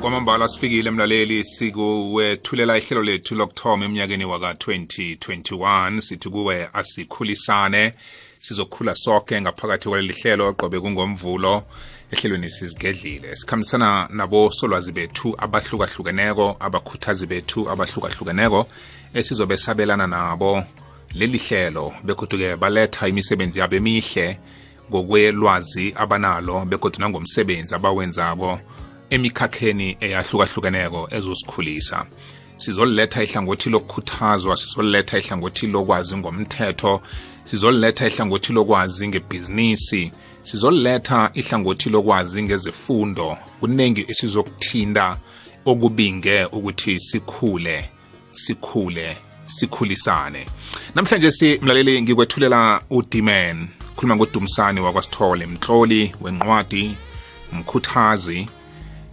kwamambala sifikile mlaleli sikuwethulela ihlelo lethu lokuthoma eminyakeni waka-2021 sithi kuwe asikhulisane. Sizokhula sonke ngaphakathi kwaleli hlelo qobe kungomvulo ehlelweni sizigedlile. Sikhambisana nabosolwazi bethu abahlukahlukeneko abakhuthazi bethu abahlukahlukeneko esizobe sabelana nabo leli hlelo. Bekhuthu-ke baletha imisebenzi yabo emihle ngokwelwazi abanalo begodwa nangomsebenzi abawenzako emikhakheni eyahlukahlukeneko ezosikhulisa. Sizoliletha ihlangothi lokukhuthazwa sizoliletha ihlangothi lokwazi ngomthetho sizoliletha ihlangothi lokwazi ngebhizinisi sizoliletha ihlangothi lokwazi ngezifundo. Kuningi esizokuthinta okubinge ukuthi sikhule sikhule sikhulisane. Namhlanje si mlaleli ngikwethulela udiman. Khuluma ngodumisani wakwasithole mtloli wenqwadi mkhuthazi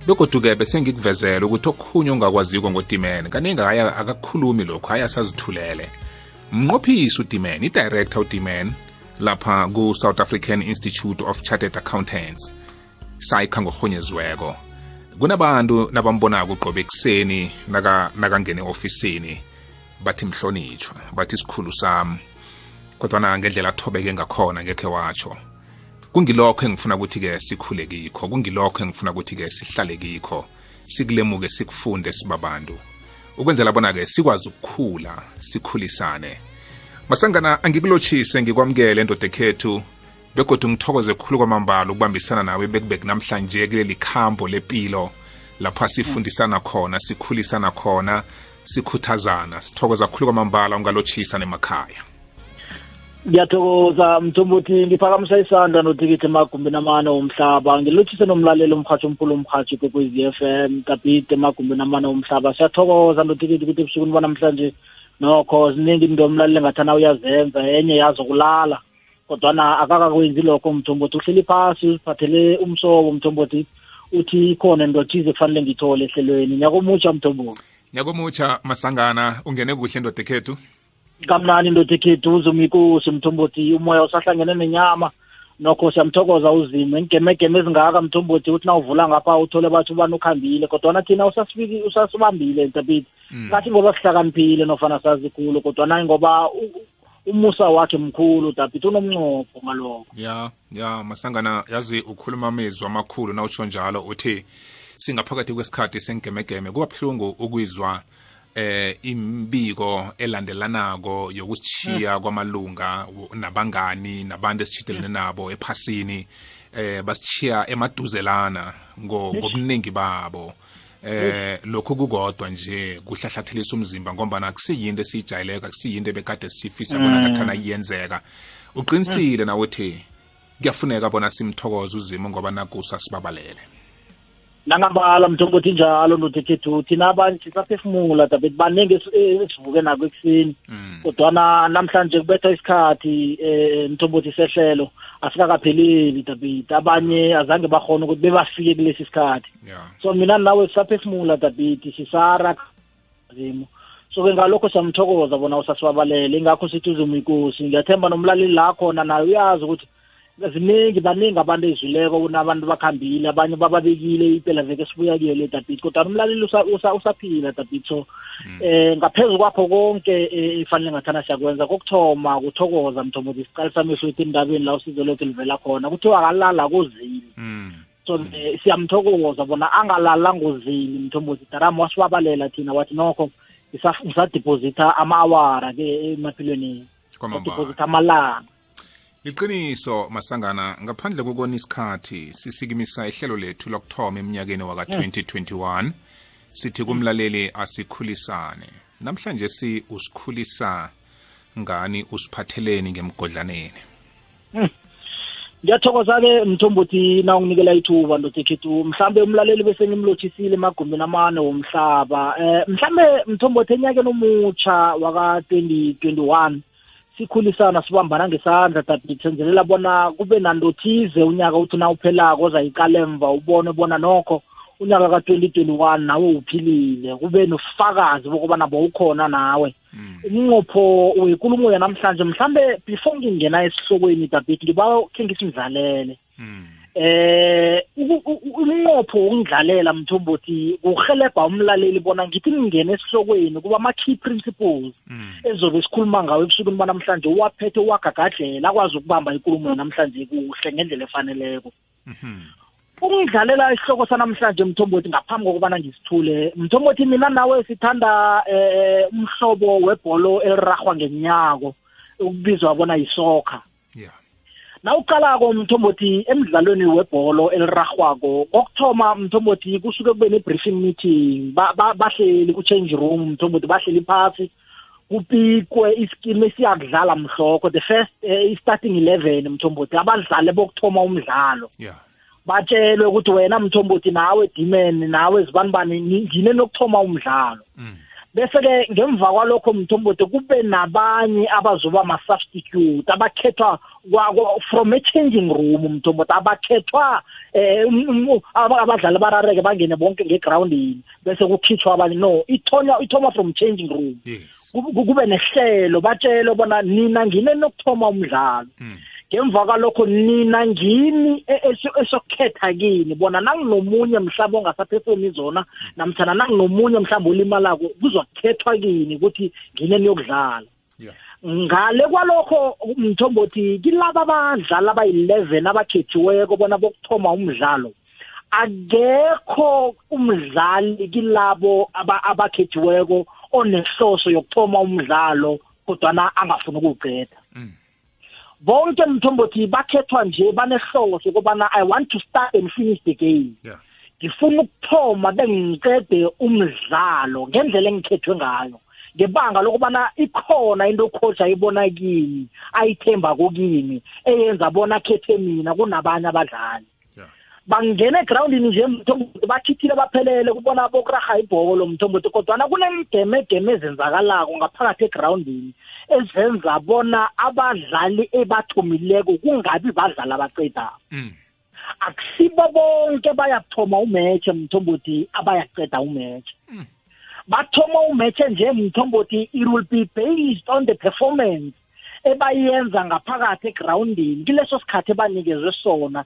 begoduke bese ngikuvezela ukuthi okukhunye ongakwaziko ngodimen kaningi aya akakhulumi lokhu ayasazithulele mnqophisi udiman i-director udiman lapha ku-south african institute of chartered accountants sayikha ngorhonyeziweko kunabantu nabambonako uqobe ekuseni nakangene naka ofisini bathi mhlonitshwa bathi sikhulu sami. Kodwana ngendlela athobeke ngakhona ngekhe watsho kungilokho engifuna ukuthi-ke sikhule kikho kungilokho engifuna ukuthi-ke sihlale kikho sikulemuke sikufunde sibabantu. Ukwenzela bona-ke sikwazi ukukhula sikhulisane. Masangana angikulotshise ngikwamukele endoda ekhethu begodwa ngithokoze khulu kwamambala ukubambisana nawe bekubek namhlanje kuleli khambo lempilo lapha sifundisana khona sikhulisana khona sikhuthazana sithokoza khulu kwamambala ungalotshisa nemakhaya. Ngiyathokoza mthombothi ngiphakamisa isandla notikithi emagumbini amane womhlaba. Ngilothise nomlaleli umhathi omkhulu umhathi kwekwezi f m kabhide emagumbini amane womhlaba. Siyathokoza notikithi ukuthi ebusukwini banamhlanje nokho ziningi into omlaleli engathana uyazenza. Enye yazokulala kodwana akakakwenzi lokho mthombothi uhleli phasi uziphathele umsobo mthombothi uthi ikhona into thize kufanele ngithole ehlelweni. Nyakomutsha mthombothi nyakomutsha masangana. Ungene kuhle ndoda ekhethu kamnani indoda ekhethu uzumikosi mthombothi umoya usahlangene nenyama. Nokho siyamthokoza uzima. Ingemegeme ezingaka mthombothi uthi nawuvula ngapha uthole bathi ubani ukhambile kodwana thina usasibiki usasibambile ntapiti kathi ngoba sihlakaniphile nofana sazi khulu kodwana ngoba umusa wakhe mkhulu tapiti unomncopho ngalokho. Ya ya masangana yazi ukhuluma amezwi amakhulu nawutsho njalo uthi singaphakathi kwesikhathi sengemegeme kuba buhlungu ukwizwa eh imbiko elandelanako yokusichiya kwamalunga nabangani nabantu esishitelene nabo ephasini eh basichiya emaduzelana ngobuningi babo. Eh lokhu kukodwa nje kuhlahlathelisa umzimba ngoba akusiyinto esiyijayeleka akusiyinto ebekade sifisa bona ngathana iyenzeka. Uqinisile nawe uthi kuyafuneka bona simthokoze uzimo ngoba nakusa sibabalele. Nangambala mthombothi njalo nothekhethu thina abanye sisaphefumula tabet baningi esivuke nako ekuseni. Kodwana namhlanje kubetha isikhathi um mthombothi sehlelo asikakapheleli tabet abanye azange bakhona ukuthi bebafike kulesi sikhathi so mina nawe sisaphefumula tabet sisara zimo so-ke ngalokho siyamthokoza bona usasibabalele ingakho sithi uzumikosi ngiyathemba nomlaleli la khona naye uyazi ukuthi ziningi baningi abantu ezwileko kunabantu bakhambile abanye bababekile impela veke sibuya kuyo le dabit kodwa umlaleli usaphila dabit so eh ngaphezu kwakho konke ifanele ngathana siyakwenza kokuthoma kuthokoza mthombothi siqalisa amehlo ethu endabeni la usizo lethu livela khona kuthiwa akalala kozini so siyamthokoza bona angalala ngozini mthombothi darama wasibabalela thina wathi nokho ngisadepositha ama-awara ke emaphilweni. Depositha amalanga. Liqiniso masangana ngaphandle kokona isikhathi sisikimisa ihlelo lethu lokuthoma eminyakeni waka-2021 sithi kumlaleli asikhulisane. Namhlanje si usikhulisa ngani usiphatheleni ngemgodlaneni? Ngiyathokoza-ke mthombothi na unginikela ithuba ndotekhethu mhlambe umlaleli bese ngimlothisile emagumbini amane womhlaba. Um mhlambe mthombothi enyakeni omutsha waka-2021 sikhulisana sibambana ngesandla dabit senzelela bona kube nantothize unyaka uthi na uphelako ozayikala emva ubone bona nokho unyaka ka-2021 nawe uphilile kube nofakazi bokubana bowukhona nawe. Umnqopho wekulumo yanamhlanje mhlambe before ngingena esihlokweni dabit ngiba khe ngisimdlalele eh umnqopho wokudlalela mthombothi kuhelebha umlaleli bona ngithi ngingena esihlokweni kuba ama-key principles ezobe sikhuluma ngawo ebusukwini banamhlanje uwaphethe uwagagadlela akwazi ukubamba ikulumo namhlanje kuhle ngendlela efaneleko. Ukungidlalela isihloko sanamhlanje mthombothi ngaphambi kokubana ngisithule mthombothi mina nawe sithanda eh umhlobo webholo elirarhwa ngenyako ukubizwa bona yisoccer. yeah nawuqalako mthombothi emidlalweni webholo elirarhwako kokuthoma mthombothi kusuke kube ne-briefing meeting. Bahleli ku-change room mthombothi bahleli phasi kupikwe iskimu esiyakudlala mhloko the first uh, i-starting eleven mthombothi abadlali bokuthoma umdlalo. Yeah batshelwe ukuthi wena mthombothi nawe dimen nawe zibanibani ngine nokuthoma umdlalo. Mm. Bese-ke ngemva kwalokho mthombothi kube nabanye abazoba ma-substitute abakhethwa from a-changing room mthombothi abakhethwa um abadlali barareke bangene bonke ngegroundini bese kukhitshwa abanye. No ithonywa ithoma from changing room. Kube nehlelo batshelwe bona nina ngine nokuthoma umdlalo. Mm. Ngemva kwalokho nina ngini esokukhetha kini. Bona nanginomunye mhlawumbe ongasaphefumi zona namthana nanginomunye mhlawumbe olimalako kuzokukhethwa kini ukuthi ngine niyokudlala. Ngale kwalokho mthombothi kilaba abadlali abayi-11 abakhethiweko bona bokuthoma umdlalo akekho umdlali kilabo abakhethiweko onehloso yokuthoma umdlalo kodwana angafuni ukuwuqeda. Bonke mthombothi bakhethwa nje banehlobo sokubana i want to start and finish the game. Yeah. Ngifuna ukuthoma bengiqede umdlalo ngendlela engikhethwe ngayo. Ngebanga lokubana ikhona into coach ayibona kimi ayithemba kokimi eyenza bona khethe mina kunabanye abadlali. Yeah. Bangena egroundini nje mthombothi bakhithile baphelele kubona bokuraha ibholo mthombothi kodwana kunemigeme ezenzakalako ngaphakathi egroundini. Ezenza bona abadlali ebathomileko kungabi badlali abaqedako mm. akusibo bonke bayakuthoma umatch mthombothi abayaqeda umatch Mm. bathoma umatch nje mthombothi it will be based on the performance ebayenza ngaphakathi egroundini kileso sikhathi ebanikezwe sona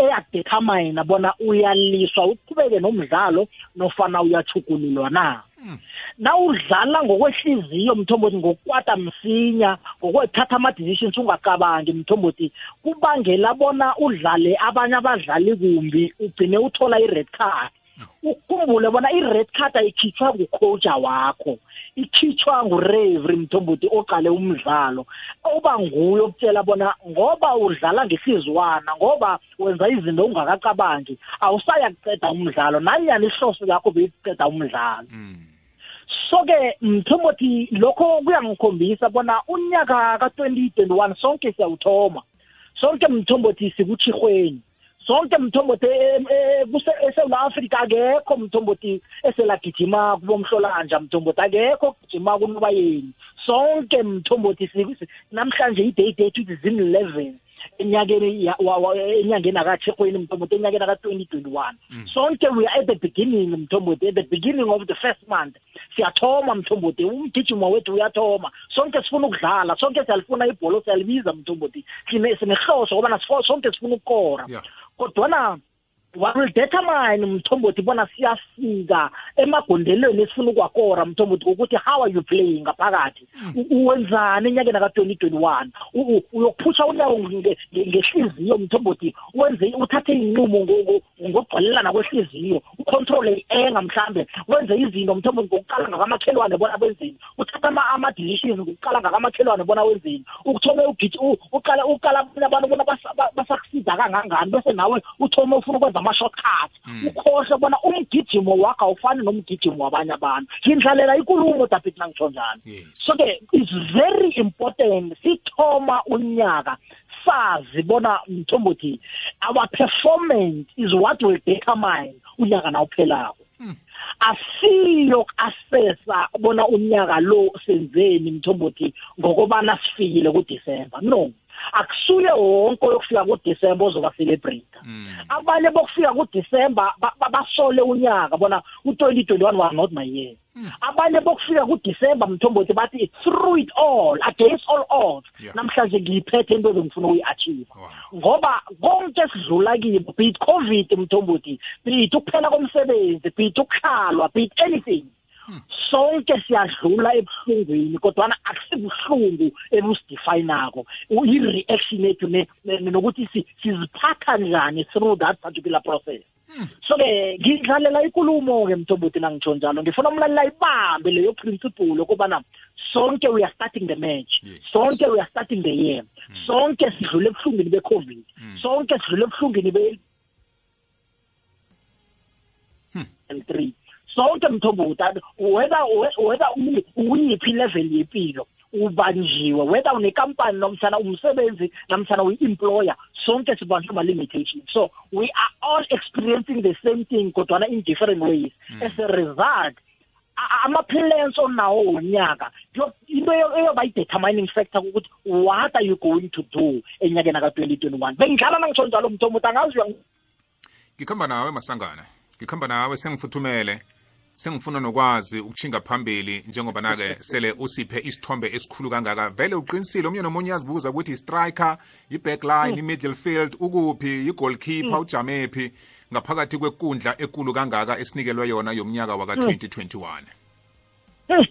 eyadetermine bona uyaliswa uqhubeke nomdlalo nofana uyachugululwa na. Mm. nawudlala ngokwehliziyo mthombothi ngokukwata msinya ngokwethatha ama-decisions ungacabangi mthombothi kubangela bona udlale abanye abadlali kumbi ugcine uthola i-red card. Ukhumbule bona i-red card ayikhitshwa ngucoacha wakho. Ikhitshwa ngurevri mthombothi oqale umdlalo oba nguye okutshela bona ngoba udlala ngehlizwana ngoba wenza izinto ungakacabangi awusaya kuceda umdlalo nanyani ihloso yakho beyikuceda umdlalo. Mm. so-ke mthombothi lokho kuyangikhombisa bona unyaka ka-2021 sonke siyawuthoma. Sonke mthombothi sikutshirhweni sonke mthombothi esewula afrika akekho mthombothi eselagijimako bomhlolanja mthombothi akekho okugijima kunoba yeni sonke mthombothi namhlanje i-day date ithi zin-eleven enyakeni ya- wa- wa- enyangeni akatshirhweni mthombothi enyakeni aka-2021 sonke we are at the beginning mthombothi at the beginning of the first month. Siyathoma mthombothi umgijimo wethu uyathoma. Sonke sifuna ukudlala sonke siyalifuna ibholo siyalibiza mthombothi sine- sinehloso kobana sifo- sonke sifuna ukukora. Yeah. Kodwana what will determine mthombothi bona siyafika. Emagondelweni esifuna ukwakora mthombothi ngokuthi how are you playing? ngaphakathi. U- uwenzani enyakeni ka-twenty twenty-one? Uyokuphusha unyawo nge- nge- ngehliziyo mthombothi wenze uthathe iy'nqumo ngo- ngo- ngokugcwalelana kwehliziyo ucontrole i-enga mhlambe wenze izinto mthombothi ngokuqala ngakamakhelwane bona wenzeni uthatha ama- ama-decisions ngokuqala ngakamakhelwane bona wenzeni ukuthome ugiji- u- uqala uqala abanye abantu bona basa- ba- basakusiza kangangani bese nawe uthome ufuna ukwenza ama-shortcut. Ukhohle bona umgijimo wakho awufani nomgijimo wabanye abantu. Ngindlalela ikulumo david nangitsho njalo. Yes. So-ke it's very important sithoma unyaka sazi bona mthombothi our performance is what will determine unyaka nawuphelako asiyo ku-assessa bona unyaka lo senzeni mthombothi ngokobana sifikile kudisemba no akusuye wonke oyokufika kudisemba ozoba celebrate Mm. abanye bokufika kudisemba ba- ba- basole unyaka bona u-2021 was not my year. Abanye bokufika kuDisember mthombothi bathi it's through it all. Against all odds Yeah. namhlanje ngiyiphethe into ebengifuna ukuyi-achieve Wow. ngoba konke sidlula kibo be it covid mthombothi be it ukuphela komsebenzi be it ukuhlalwa be it anything. Sonke siyadlula ebuhlungwini kodwana akusibuhlungu ebusidefayinako i-reaction yethu nokuthi si- siziphatha njani through that particular process. So-ke ngidlalela ikulumo-ke mthombothi nangitsho njalo. Ngifuna umlalela ibambe leyo principle okubana sonke we are starting the match. Yes. sonke we are starting the year. Sonke sidlule ebuhlungwini be-covid. Sonke sidlule ebuhlungwini be and three. Sonke mthombothi whether whether uyi- uyiphi level yempilo ubanjiwe whether unekampani nomthana umsebenzi namthana uyi-employer sonke sibanjwe ama-limitations so we are all experiencing the same thing kodwana in different ways. As a result a- ama-plans onawo wonyaka yo- into eyo- eyoba yi-determining factor ukuthi what are you going to do enyakeni ka-twenty twenty-one? Bengidlala nangitsho njalo mthombothi angazi uyangi- ngikhamba nawe masangana ngikhamba nawe sengifuthumele sengifuna nokwazi ukuchinga phambili njengoba nake sele usiphe isithombe esikhulu kangaka. Vele uqinisile omunye nomunye uyazibuza ukuthi i-striker i-backline i-middle field ukuphi? I-goalkeeper ujamephi? Ngaphakathi kwekundla ekulu kangaka esinikelwe yona yomnyaka waka-2021 Hmm.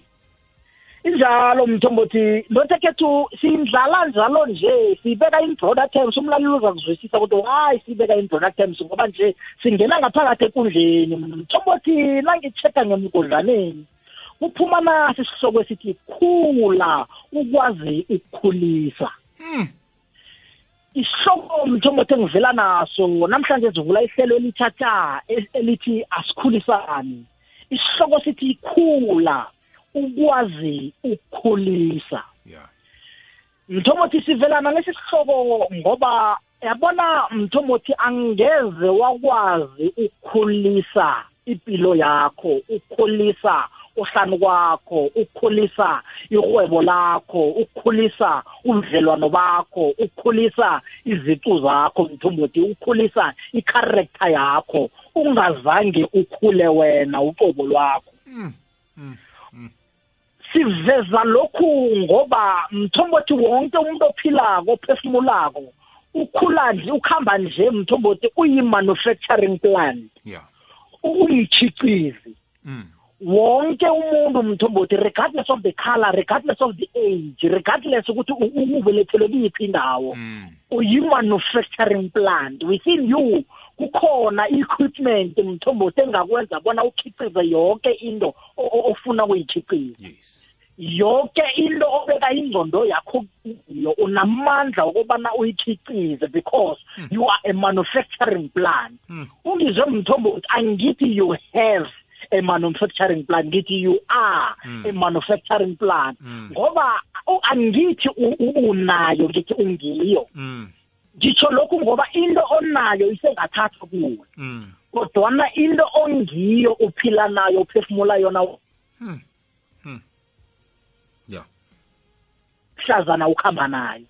Injalo mthombothi. Lotekhethu siyidlala njalo nje. Siyibeka in broader terms umlaleli uzakuzwisisa ukuthi hayi siyibeka in broader terms ngoba nje singena ngaphakathi ekundleni. Mthombothi nangi-check-a ngemgodlaneni kuphuma nasi isihloko esithi khula ukwazi ukukhulisa. Isihloko mthombothi engivela naso namhlanje zivula ihlelo elithatha e- elithi asikhulisani. Isihloko sithi khula ukwazi ukukhulisa. Yeah mthomothi sivelana lesi sihloko ngoba yabona mthomothi angeze wakwazi ukukhulisa impilo yakho ukukhulisa uhlanu kwakho ukukhulisa ihwebo lakho ukukhulisa ubudlelwano bakho ukukhulisa izicu zakho mthombothi ukukhulisa i-character yakho. Ungazange ukhule wena uqobo lwakho. Siveza lokhu ngoba mthombothi wonke umuntu ophilako ophefumulako ukhula nje ukuhamba nje mthombothi uyi-manufacturing plant yeah uyichicizi mm. wonke umuntu mthombothi regardless of the color regardless of the age regardless ukuthi ubelethelwe kuyiphi indawo Mm. uyi-manufacturing plant within you kukhona i-equipment mthombothi engakwenza bona ukhicize yonke into o- o- ofuna ukuyikhiciza yes yonke into obeka ingqondo yakho kuyo unamandla okubana uyikhicize because you are a manufacturing plant Mm. ungizwe mthombothi angithi you have a manufacturing plant ngithi you are Mm. a manufacturing plant Mm. ngoba u- angithi u- u- unayo ngithi ungiyo mm. Ngitsho lokhu ngoba into onayo isengathathwa kuwe Mm. kodwana into ongiyo uphila nayo uphefumula yona Mm. Mm. yeah mhlazana ukuhamba nayo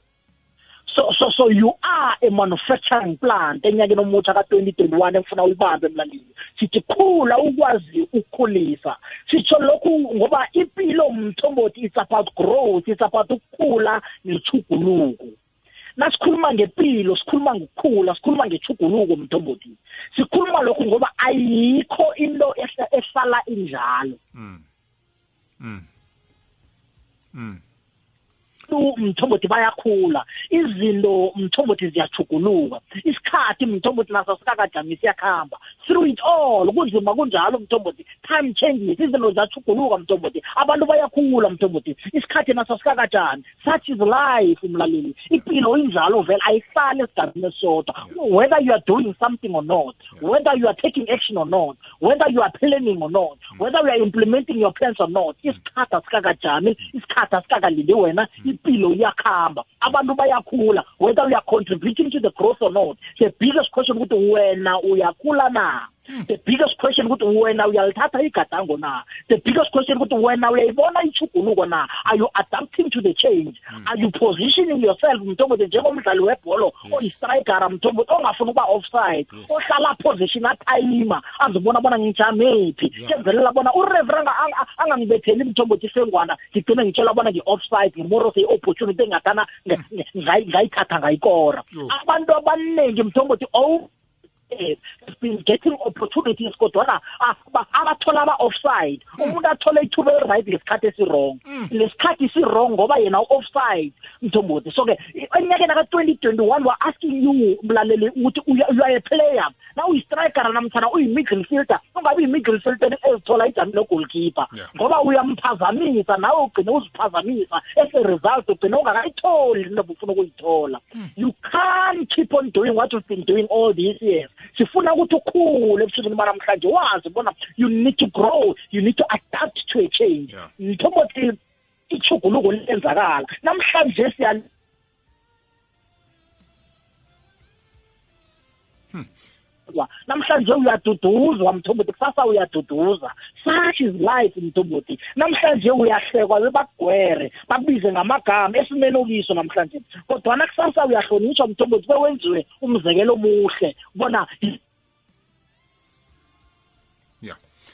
so so so you are a manufacturing plant enyakeni omutsha ka-2021 engifuna uyibambe emlandini sithi khula ukwazi ukukhulisa sitsho lokhu ngoba impilo mthombothi it's about growth it's about ukukhula nechuguluko nasikhuluma ngempilo sikhuluma ngokukhula sikhuluma ngechuguluko mthombothi sikhuluma lokhu ngoba ayikho into ehla- ehlala injalo mm. Mm. Mm. Abantu mthombothi bayakhula izinto mthombothi ziyachuguluka isikhathi mthombothi naso sikakajamisi siyakhamba through it all kunzima kunjalo mthombothi time changes izinto ziyachuguluka mthombothi abantu bayakhula mthombothi isikhathi naso sikakajami such is life umlaleli impilo injalo vele ayihlali esigabeni esodwa whether you are doing something or not whether you are taking action or not whether you are planning or not whether you are implementing your plans or not isikhathi asikakajami isikhathi asikakalindi wena impilo iyakhamba. Abantu bayakhula. Whether you are contributing to the growth or not the biggest question ukuthi wena uyakhula na? The biggest question ukuthi wena uyalithatha igadango na the biggest question ukuthi wena uyayibona ichuguluko na? Are you adapting to the change? Are you positioning yourself mntombothi njengomdlali webholo oyistrikera mntombothi ongafuni ukuba offside ohlala position athayima azibona bona ngijamephi kenzelela bona ureverend angangibetheli mntombothi sengwana ngigcine ngitshela bona ngi-offside ngimorose i-opportunity engadana ngayithatha ngayikora. Abantu abaningi mntombothi oh has been getting opportunities kodwana abathola ama-offside umuntu athole ithuba eli-right ngesikhathi esirong lesikhathi sirong ngoba yena u-offside mthombothi. So-ke eminyakeni aka-twenty twenty-one wa-asking you mlaleli ukuthi you are a player. Na uyi-strikera namtshana uyi-middle fielder. Ungabi yi-middle fielder ezithola ijami lo-goalkeeper. Ngoba uyamphazamisa nawe ugcine uziphazamisa. As a result ugcine ungakayitholi into bufuna ukuyithola. You can't keep on doing what you've been doing all these years. Sifuna ukuthi ukhule ebusukwini banamhlanje wazi bona you need to grow you need to adapt to a change. Mthombothi ichuguluko lenzakala namhlanje siya namhlanje uyaduduzwa mthombothi kusasa uyaduduza. Such is life mthombothi. Namhlanje uyahlekwa bebakugwere bakubize ngamagama esimeni okiso namhlanje. Kodwana kusasa uyahlonishwa mthombothi bewenziwe umzekelo omuhle bona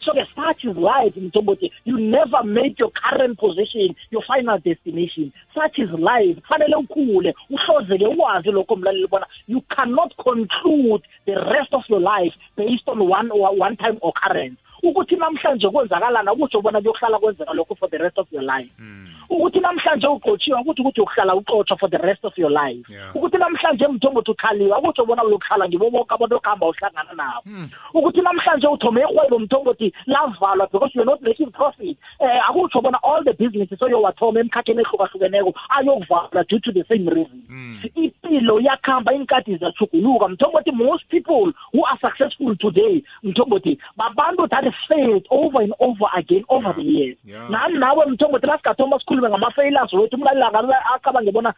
so ke such is life in mthombothi. You never make your current position your final destination. Such is life. You cannot conclude the rest of your life based on one one time occurrence ukuthi namhlanje kwenzakalana kutsho bona kuyohlala kwenzeka lokho for the rest of your life. Hmm. Ukuthi namhlanje ukuthi ukuthi ukuhlala uqotshwa for the rest of your life. Ukuthi namhlanje mthombothi ukhaliwe akutsho bona uyokuhlala ngibo bonke abantu okuhamba uhlangana nabo. Hmm. Ukuthi namhlanje uthome ihwebo mthombothi lavalwa because you're not making profit. Eh, akutsho bona all the businesses oyowathoma emkhakheni ehlukahlukeneko ayokuvalwa due to the same reason. Hmm. Impilo yakhamba inkadi ziyachuguluka mthombothi most people who are successful today mthombothi babantu that have failed over and over again over the years. Nami nawe mthombothi lasigathoma sikhulume ngama-failures wethu umlaleli acabange bona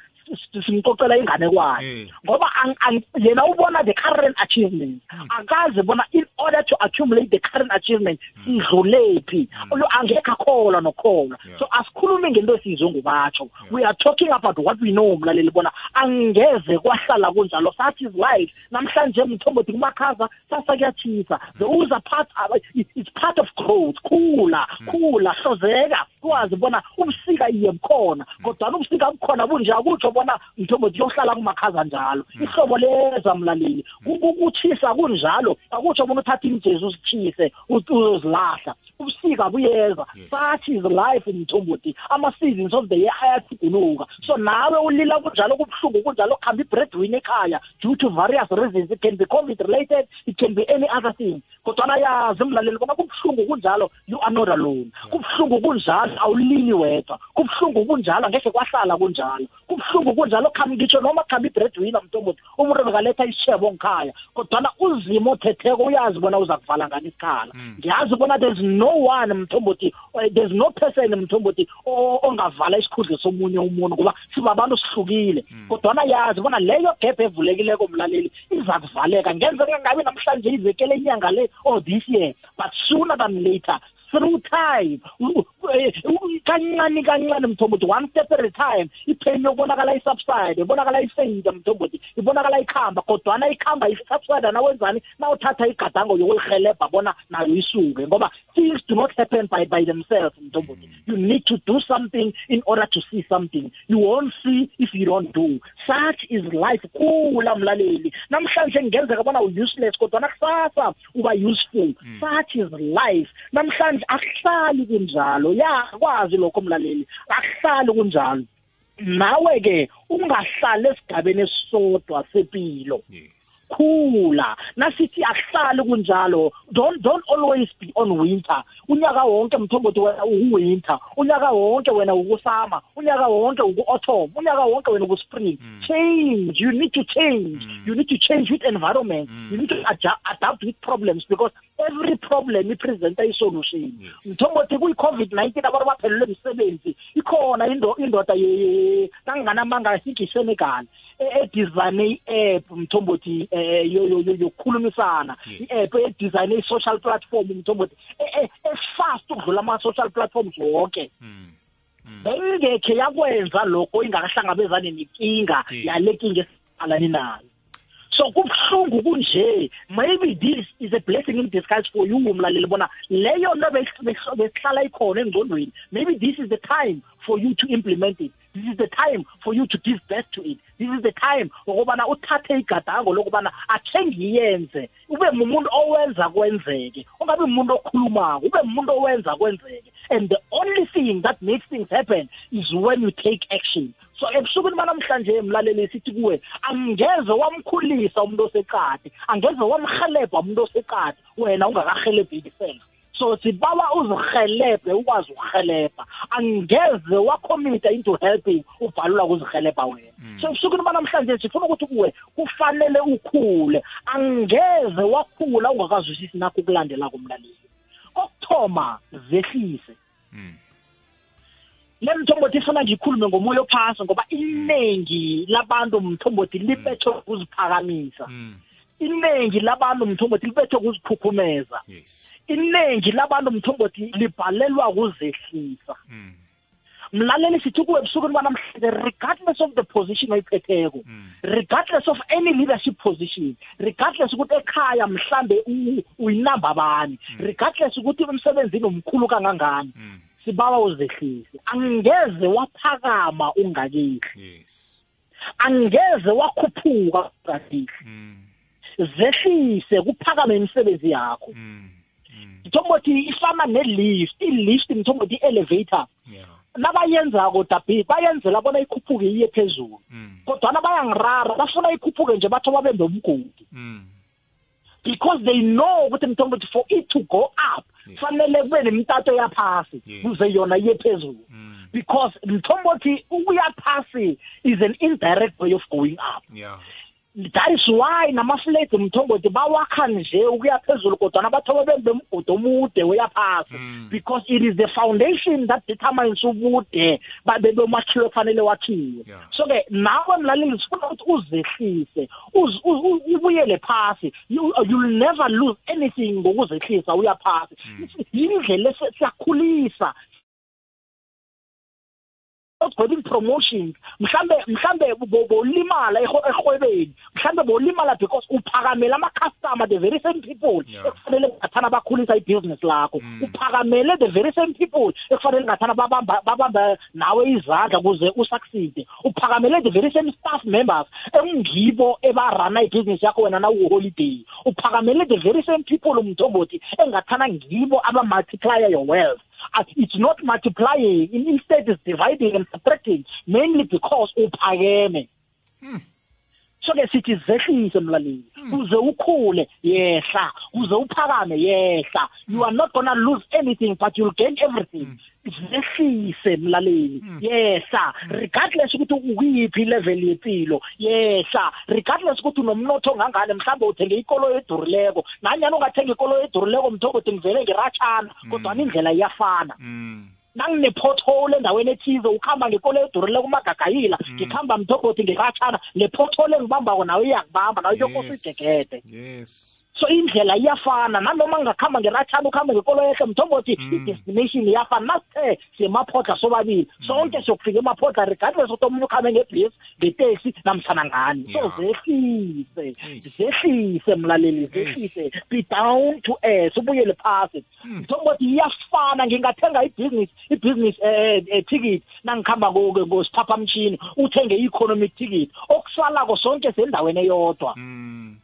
simxoxela ingane kwayo ngoba yena ubona the current achievement. Akazi bona in order to accumulate the current achievement sidlulephi angekho akholwa nokholwa. So asikhulume ngento esiyizwe ngubatsho we are talking about what we know mlaleli bona angeze kwahlala kunjalo. Such is life namhlanje mthombothi kumakhaza sasa kuyathisa the uza part it's part of growth khula khula hlozeka. Kwazi bona ubusika iye bukhona kodwa ubusika bukhona bunje akutsho bona mthombothi yohlala kumakhaza njalo. Ihlobo leza mlaleli. Ukuthisa kunjalo akutsho bona uthatha imjezu usithise uzilahla. Ubusika buyeza such is life mthombothi ama-seasons of the year so nawe ulila kunjalo kubuhlungu kunjalo kuhamba i-breadwin ekhaya due to various reasons. It can be covid related it can be any other thing. Kodwana yazi mlaleli bona kubuhlungu kunjalo you are not alone. Kubuhlungu kunjalo awulili wedwa. Kubuhlungu kunjalo angekhe kwahlala kunjalo. Kubuhlungu kunjalo khambi ngitsho noma mntombothi umuntu bekaletha isishebo ngikhaya kodwana uzimo othetheko uyazi bona uza kuvala ngani isikhala. Hmm. Ngiyazi bona there's no one mthombothi there's no person mthombothi ongavala isikhundle somunye umuntu ngoba sibabantu sihlukile. Kodwana yazi bona leyo gap evulekileko mlaleli iza kuvaleka ngenzeka ngabe namhlanje ivekele inyanga le or this year but sooner than later through time kancane kancane mthombothi one step at a time. Ipheni yokubonakala isubside ibonakala ifeyida mthombothi ibonakala ikhamba kodwana ikhamba isubside nawenzani? Nawuthatha igadango yokulihelebha bona nayo isuke ngoba things do not happen by, by themselves mthombothi. You need to do something in order to see something. You won't see if you don't do. Such is life kula mlaleli. Namhlanje ngenzeka bona u-useless kodwana kusasa uba useful. Such is life. Namhlanje akuhlali kunjalo. Ya kwazi lokho mlaleli. Akuhlali kunjalo. Nawe ke ungahlali esigabeni esisodwa sepilo. Yes. Khula nasithi akuhlali kunjalo. Don't don't always be on winter. Unyaka wonke mthombothi wena uwinter unyaka wonke wena ukusama unyaka wonke uku-autumn. Unyaka wonke wena uku-spring. Change. You need to change. You need to change with environment. You need to adjust, adapt with problems because every problem ipresenta i-solution. Mthombothi kuyi-covid 19 abantu baphelelwe misebenzi ikhona indoda kanganamanga think isenegal edizayine i-app mthombothi um yokukhulumisana Yes. i-app edizayine i-social platform mthombothi e- e- efast ukudlula ama-social platforms wonke Mm. bengekhe yakwenza lokho ingakahlangabezani nenkinga yale nkinga esiqalani nayo. So kubuhlungu kunje. Maybe this is a blessing in disguise for you mlaleli bona leyo nto bes- bes- besihlala ikhona engqondweni. Maybe this is the time for you to implement it. This is the time for you to give birth to it. This is the time okubana uthathe igadango lokubana akhe ngiyenze ube mumuntu owenza kwenzeke. Ungabi umuntu okhulumako ube umuntu owenza kwenzeke. And the only thing that makes things happen is when you take action. So ebusukwini banamhlanje mlaleli sithi kuwe angeze wamkhulisa umuntu oseqadi angeze wamhelebha umuntu oseqadi wena ungakahelebhi yourself so sibawa uzihelebhe ukwazi ukuhelebha angeze wakhomita into helping ubhalula ukuzihelebha wena. So ebusukwini banamhlanje sifuna ukuthi kuwe kufanele ukhule. Angeze wakhula ungakazwisisi nakho ukulandela komlaleli kokuthoma zehlise. Mm. le mthombothi ifuna ngikhulume ngomoya ophasi ngoba iningi labantu mthombothi libethwe ukuziphakamisa. Mm. Iningi labantu mthombothi libethwe ukuzikhukhumeza Yes. iningi labantu mthombothi libhalelwa ukuzehlisa Mm. mlaleli sithi kuwe ebusukwini banamhlanje regardless of the position oyiphetheko Mm. regardless of any leadership position regardless ukuthi ekhaya mhlambe uyinamba bani regardless ukuthi emsebenzini umkhulu kangangani Mm. sibawa uzehlise angeze waphakama ungakehli angeze wakhuphuka ungakehli Mm. Zehlise kuphakame imisebenzi yakho Mm. Mm. mthombothi ifana ne-lift i-lift mthombothi i-elevator Yeah. nabayenzako dabi bayenzela bona ikhuphuke iye phezulu Mm. kodwana bayangirara bafuna ikhuphuke nje batho babembe umgodi Mm. because they know ukuthi mthombothi for it to go up Yes. fanele kube nemitato yaphasi Yes. kuze yona iye phezulu Mm. because mthombothi ukuya phasi is an indirect way of going up Yeah. That is why namaflegi mthombothi bawakha nje ukuya phezulu kodwana bathoba bembe umgodi omude weya phasi Mm. because it is the foundation that determines ubude babe bomakhiwo kufanele wakhiwe. Yeah. so-ke nawe mlaleli sifuna ukuthi uzehlise uz- u- u- ubuyele phasi. You- you'll never lose anything ngokuzehlisa uya phasi yindlela esi- siyakhulisa. Getting promotions mhlambe mhlambe bo- bolimala eho- erhwebeni mhlambe bolimala because uphakamela ama-customer the very same people. Yeah. ekufanele ngathana bakhulisa ibhizinisi lakho. Mm. uphakamele the very same people. Ekufanele ngathana babamba babamba nawe izandla ukuze usucceed uphakamele the very same staff members. Ekungibo ebarana ibhizinisi yakho wena nawuholiday uphakamele the very same people umthombothi engathana ngibo aba-multiplier your wealth. Uh, it's not multiplying. In- instead it's dividing and subtracting mainly because uphakeme. So-ke sithi zehlise mlaleli. Uze ukhule yehla. Uze uphakame yehla. You are not gonna lose anything but you'll gain everything. Zehlise mlaleli yehla regardless ukuthi ukuyiphi level yempilo yehla regardless ukuthi unomnotho ongangane mhlawumbe uthenge ikolo edurileko. Nanyani ungathenga ikolo edurileko mthombothi ngivele ngiratshana kodwana indlela iyafana. Nangine-pothole endaweni ethize ukuhamba ngekolo edurile kumagagayila ngikhamba mthombothi ngiratshana le-pothole engibambako nawe iyakubamba nawe kuyokosa Yes. Yes. So indlela iyafana. Nanoma ngingakhamba ngeratshana ukuhambe ngekolo yehle mthombothi Mm. i-destination iyafana. Nasithe siyemaphotla sobabili. Sonke siyokufika emaphotla regardless ukuthi omunye ukhambe ngebhesi ngeteksi namtshana ngani. So zehlise zehlise mlaleli zehlise. Be down to earth ubuyele phasi. Mthombothi iyafana. Ngingathenga ibhizinisi ibhizinisi um ticket. Nangikhamba ngo- ngosiphaphamtshini uthenge i-economic ticket. Okusalako sonke sendaweni eyodwa. Mm.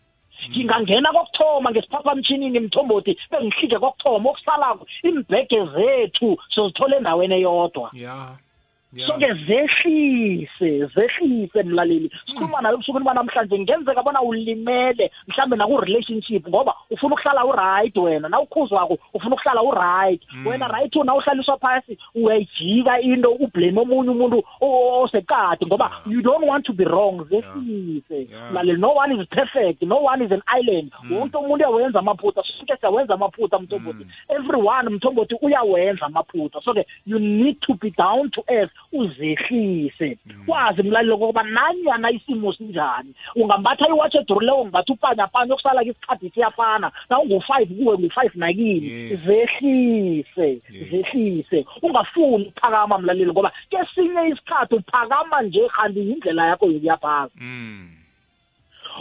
Ngingangena kokuthoma ngesiphaphamtshinini mthombothi bengihlike kokuthoma okusalako imbhege zethu sizithola endaweni eyodwa Yeah. Yeah. so-ke zehlise zehlise mlaleli. Sikhuluma nayo ebusukwini banamhlanje ngenzeka bona ulimele mhlambe naku-relationship ngoba ufuna ukuhlala uright wena. Nawukhuzwako ufuna ukuhlala uright. Wena right nawuhlaliswa phasi uyayijika into ublame omunye umuntu o- osekade ngoba you don't want to be wrong. Zehlise. Yeah. mlaleli no one is perfect no one is an island. Wonke umuntu uyawenza amaphutha sonke siyawenza amaphutha mthombothi. Everyone mthombothi uyawenza amaphutha. So-ke you need to be down to earth. Uzehlise. Wazi mlalelo kokuba nanyana isimo sinjani? Ungambatha iwatch eduruleyo ungathi upanyapanya okusala isikhathi siyafana. Na ungu-five kuwe ngu-five nakini. Zehlise zehlise. Ungafuni ukuphakama mlaleli ngoba kesinye isikhathi uphakama nje kanti yindlela yakho yokuyaphaka Mm.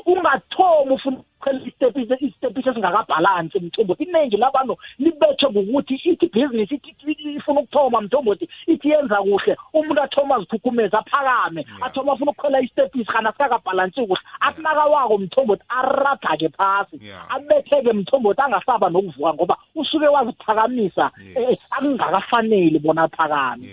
ungathomi ufuna ukukhwela isitepisi isitepisi esingakabhalansi mthombothi iningi labantu libethwe ngokuthi ithi ibhizinisi ithi ifuna ukuthoma mthombothi ithi yenza kuhle. Umuntu athoma azikhukhumeza aphakame athoma afuna ukukhwela isitepisi kana sikakabhalansi kuhle. Akunakawako mthombothi aragake phasi. Abetheke mthombothi angasaba nokuvuka ngoba usuke waziphakamisa Yes. eh, akungakafaneli bona aphakame.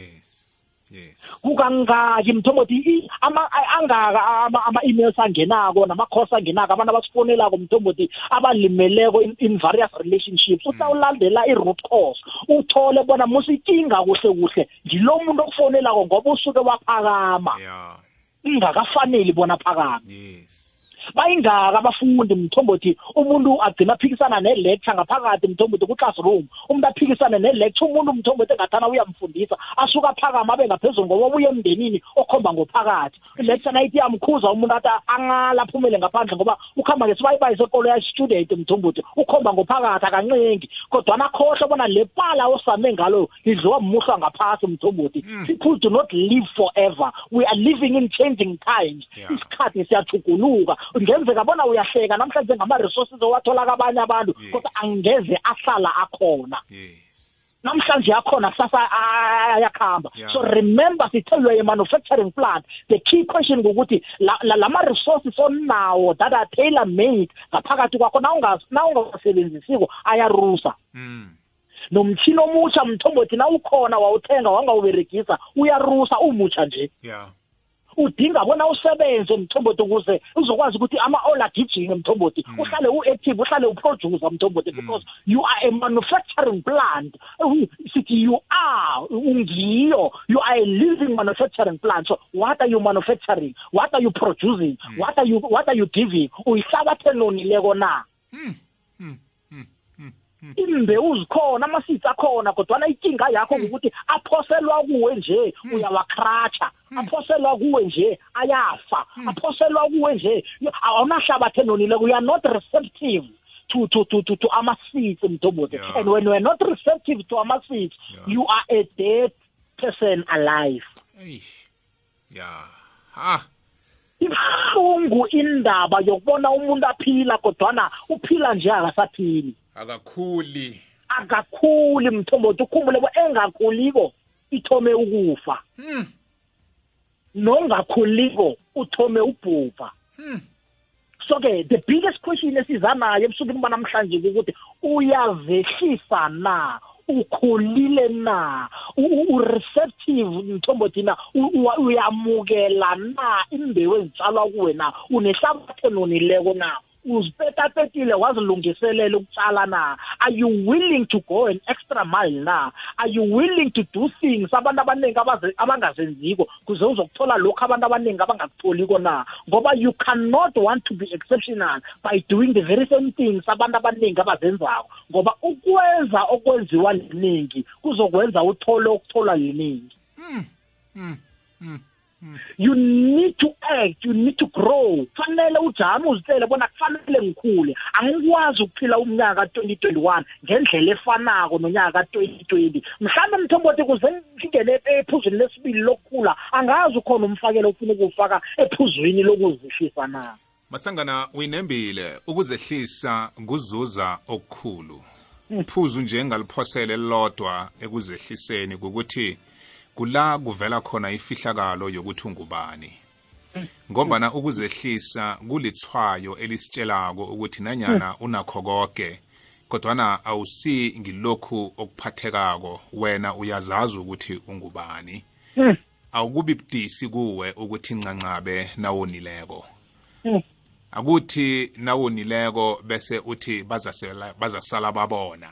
Kukangaki mthombothi angaka ama- ama-emails angenako nama-calls angenako abantu abasifonelako mthombothi abalimeleko in, various relationships. Usawulandela i-root cause uthole bona musikinga kuhle kuhle ngilo muntu okufonelako ngoba usuke waphakama. Ingakafaneli bona aphakame. Yes. Bayingaka abafundi mthombothi umuntu agcina aphikisana ne-lecture ngaphakathi mthombothi ku-classroom umuntu aphikisane ne-lecture umuntu mthombothi engathana uyamfundisa asuka aphakama abe ngaphezulu ngoba ubuye emndenini okhomba ngophakathi. I-lecture nayithi iyamkhuza umuntu athi angala aphumele ngaphandle ngoba ukhamba ngesibayibayi sekolo ya-student mthombothi ukhomba ngophakathi akancengi kodwana akhohlwe bona le pala osame ngalo lidliwa mmuhlwa ngaphasi mthombothi. People do not live forever. We are living in changing times. Yeah. isikhathi siyachuguluka ngenzeka bona uyahleka namhlanje ngama-resources owathola kabanye abantu kodwa angeze ahlala akhona. Namhlanje akhona kusasa a- ayakhamba. Yeah. so remember sithe you are a manufacturing plant. The key question ngukuthi la- la- lama-resources onawo that are tailor made ngaphakathi kwakho nawungawasebenzisiko ayarusa. Mm. nomtshini omutsha mthombothi na ukhona wawuthenga wangawuberegisa uyarusa umutsha nje. Yeah. Udinga bona usebenze mthombothi ukuze uzokwazi ukuthi ama-all agijime mthombothi uhlale u-active uhlale uproducer mthombothi because you are a manufacturing plant. Uh, sithi you are ungiyo. You are a living manufacturing plant. So what are you manufacturing? What are you producing? What are you what are you giving? Uyihlabathe nonileko na? Imbewu zikhona ama-seeds akhona kodwana inkinga yakho ngukuthi aphoselwa kuwe nje uyawakratsha aphoselwa kuwe nje ayafa aphoselwa kuwe nje awunahlabathe nonileko you are not receptive to to to to, to ama-seeds mthombothi Yeah. and when you are not receptive to ama-seeds Yeah. you are a dead person alive Hey. Yeah. Ha. ibuhlungu indaba yokubona umuntu aphila kodwana uphila nje akasaphili Akakhuli. akakhuli mthombothi ukhumbule bo engakhuliko ithome ukufa. Mm. nongakhuliko uthome ubhubha. Hmm. so ke the biggest question esiza nayo ebusukwini banamhlanje ukuthi uyazehlisa na? Ukhulile na? Ureceptive mthombothi na? Uyamukela na? Imbewu ezitshalwa kuwe na? Unehlabathe nonileko na? Uzipetatetile wazilungiselela ukutshala na? Are you willing to go an extra mile na? Are you willing to do things abantu abaningi abaze- abangazenziko kuze uzokuthola lokhu abantu abaningi abangakutholiko na? Ngoba you cannot want to be exceptional by doing the very same things abantu abaningi abazenzako. Ngoba ukwenza okwenziwa liningi kuzokwenza uthole okutholwa liningi. You need to act you need to grow. Fanele ujame uzitshele bona kufanele ngikhule. Angikwazi ukuphila umnyaka ka-2021 ngendlela efanako nonyaka ka-2020 mhlawumbe mthombothi kuze ngingene ephuzwini lesibili lokukhula angazi ukhona umfakelo ofuna ukuwufaka ephuzwini lokuzihlisa na. Masangana uyinembile ukuzehlisa kuzuza okukhulu. Uphuzu nje engaliphosele elilodwa ekuzehliseni ukuthi kula kuvela khona ifihlakalo yokuthi ungubani. Ngombana ukuzehlisa kulithwayo elisitshelako ukuthi nanyana unakho konke kodwana awusi ngilokhu okuphathekako wena uyazazi ukuthi ungubani. Awukubi budisi kuwe ukuthi ncancabe nawonileko. akuthi nawonileko bese uthi bazasala babona.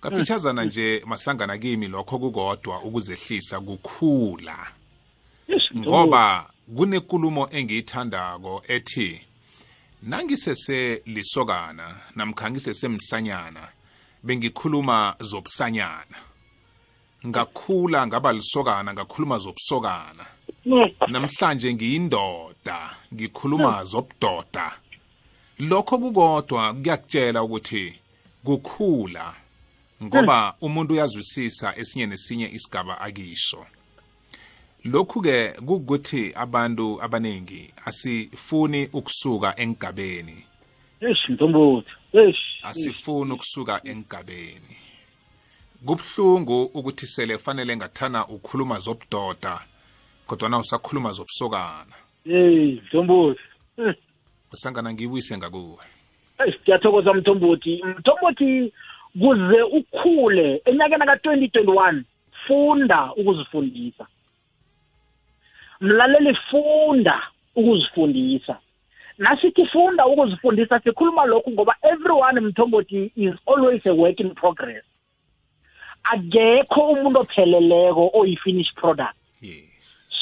Kafitshazana nje masangana kimi lokho kukodwa ukuzehlisa kukhula. Ngoba kunenkulumo engiyithandako ethi nangisese lisokana namkha ngisesemsanyana bengikhuluma zobusanyana. Ngakhula ngaba lisokana ngakhuluma zobusokana. Mm. namhlanje ngiyindoda ngikhuluma zobudoda lokho kukodwa kuyakutshela ukuthi kukhula. Ngoba umuntu uyazwisisa esinye nesinye isigaba akisho. Lokhu ke kukuthi abantu abaningi asifuni ukusuka engigabeni asifuni ukusuka engigabeni kubhlungu ukuthi sele fanele ngathana ukhuluma zobudoda kodwa usakhuluma zobusokana. Hey mthombothi usangana ngibuyise ngakuwe. Ngiyathokoza mthombothi. Mthombothi kuze ukhule enyakeni ka-2021 funda ukuzifundisa. Mlaleli funda ukuzifundisa. Nasithi funda ukuzifundisa sikhuluma lokhu ngoba everyone mthombothi is always a work in progress. Akekho umuntu opheleleko oyi-finish product. Yes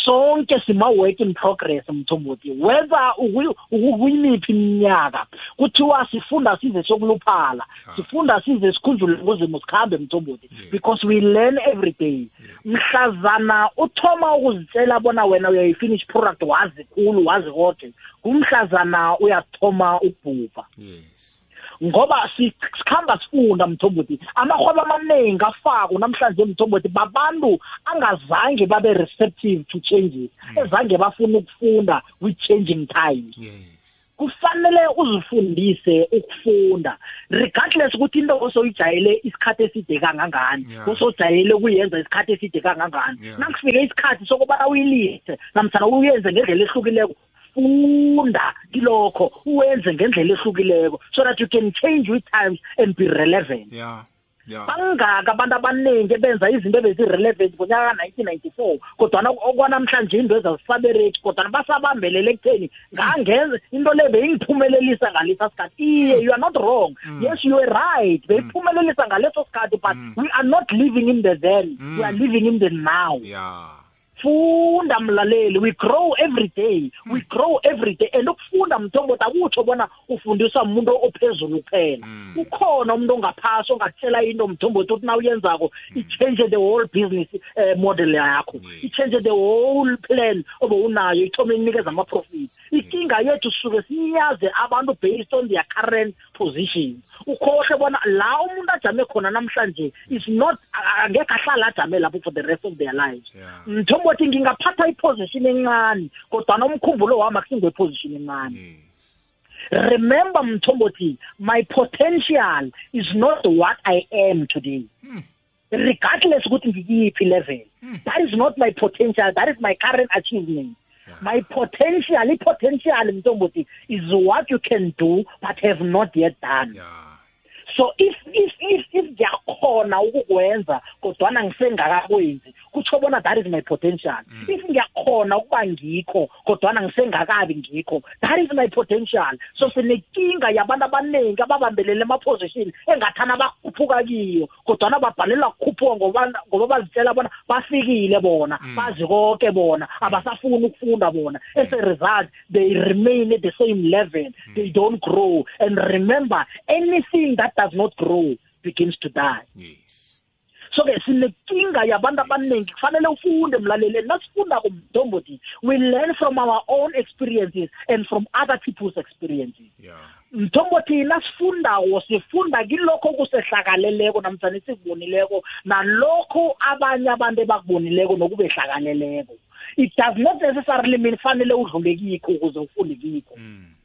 sonke sima-work in progress mthombothi. Whether uku- uku- kuyimiphi iminyaka kuthiwa sifunda size sokuluphala Ah. sifunda size sikhunjule ngozimo sikhambe mthombothi. Yes. because we learn every day. Mhlazana uthoma ukuzitshela bona wena uyayi-finish product wazi khulu wazi koke. Kumhlazana uyathoma ukubhubha. Yes. Ngoba si- sikhamba sifunda mthombothi. Amahwebo amaningi afako namhlanje mthombothi babantu angazange babe receptive to changes ezange bafuna ukufunda with changing times. Yes. Kufanele uzifundise ukufunda regardless ukuthi into osoyijayele isikhathi eside kangangani Yeah. osojayele ukuyenza isikhathi eside kangangani. Yeah. nakufike isikhathi sokubana uyilise namthana uyenze ngendlela ehlukileko funda kilokho uwenze ngendlela ehlukileko so that you can change with times and be relevant. Yeah yeah bangaka abantu abaningi ebenza izinto ebezi-relevant ngonyaka ka-1994 kodwana okwanamhlanje into ezazisabereki kodwana basabambelele ekutheni ngangenza into le beyingiphumelelisa ngaleso sikhathi. Iye you are not wrong. Yes you are right. Beyiphumelelisa ngaleso sikhathi but we are not living in the then. We are living in the now. Yeah funda mlaleli we grow every day. We grow every day. And ukufunda mthombothi akutsho bona ufundiswa umuntu ophezulu kuphela. Ukhona umuntu ongaphasi ongatshela into mthombothi ukuthi na uyenzako i-change the whole business uh, model yakho. Yes. i-change the whole plan obe unayo ithome inikeza ama-profit. Inkinga yethu sisuke siyaze abantu based on their current positions ukhohle bona la umuntu ajame khona namhlanje is not a- angekhe ahlala ajame lapho for the rest of their lives. Yeah. Mthombothi ngingaphatha iposition encane kodwana umkhumbulo wami akusingoyiposition encane. Yes remember mthombothi my potential is not what i am today. Regardless ukuthi ngikiyiphi level that is not my potential that is my current achievement. My potential i-potential mthombothi is what you can do but have not yet done. Yeah. So if if if if ngiyakhona ukukwenza kodwana ngisengakakwenzi kutsho bona that is my potential. If ngiyakhona ukuba ngikho kodwana ngisengakabi ngikho. That is my potential. So sinenkinga yabantu abaningi ababambelele ema-position engathana bakhuphuka kiyo kodwana babhalelwa kukhuphuka ngoba ngoba bazitshela bona bafikile bona bazi konke bona abasafuni ukufunda bona. As a result they remain at the same level. They don't grow. And remember anything that does not grow begins to die. Yes. So ke sinenkinga yabantu abaningi kufanele ufunde mlaleli. Nasifunda kumntombothi we learn from our own experiences and from other people's experiences. Yeah. Mthombothi nasifundako sifunda kilokho kusehlakaleleko namhlanje sikubonileko nalokho abanye abantu ebakubonileko nokubehlakaleleko it does not necessarily mean fanele udlule kikho ukuze ufunde kikho. Mm.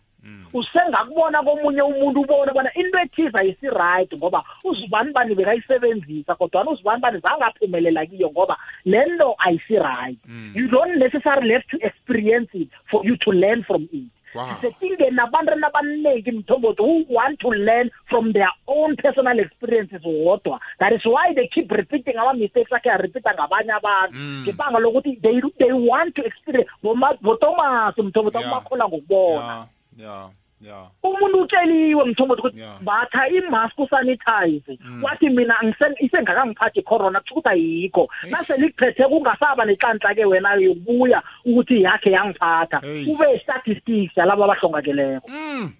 Usengakubona komunye umuntu ubone bona into ethize ayisi-right ngoba uzibani bani bekayisebenzisa kodwana uzibani bani zangaphumelela kiyo ngoba le nto ayisi-right Mm. you don't necessarily have to experience it for you to learn from it. Sisekingeni nabantwana abaningi mthombothi who want to learn from their own personal experiences wodwa. That is why they keep repeating ama-mistakes akhe arepeata ngabanye abantu. Mm. ngebanga lokuthi they, want to experience Boma- botomas mthombothi Yeah. akubakhola ngokubona. Yeah yeah. Umuntu utsheliwe mthombothi ukuthi batha imask usanitize wathi mina isengakangiphathi icorona kusho ukuthi ayikho. Naselikuphethe kungasaba nenhlanhla-ke wena yokubuya ukuthi yakhe yangiphatha. Kube statistics yalabo abahlongakeleko. Mm.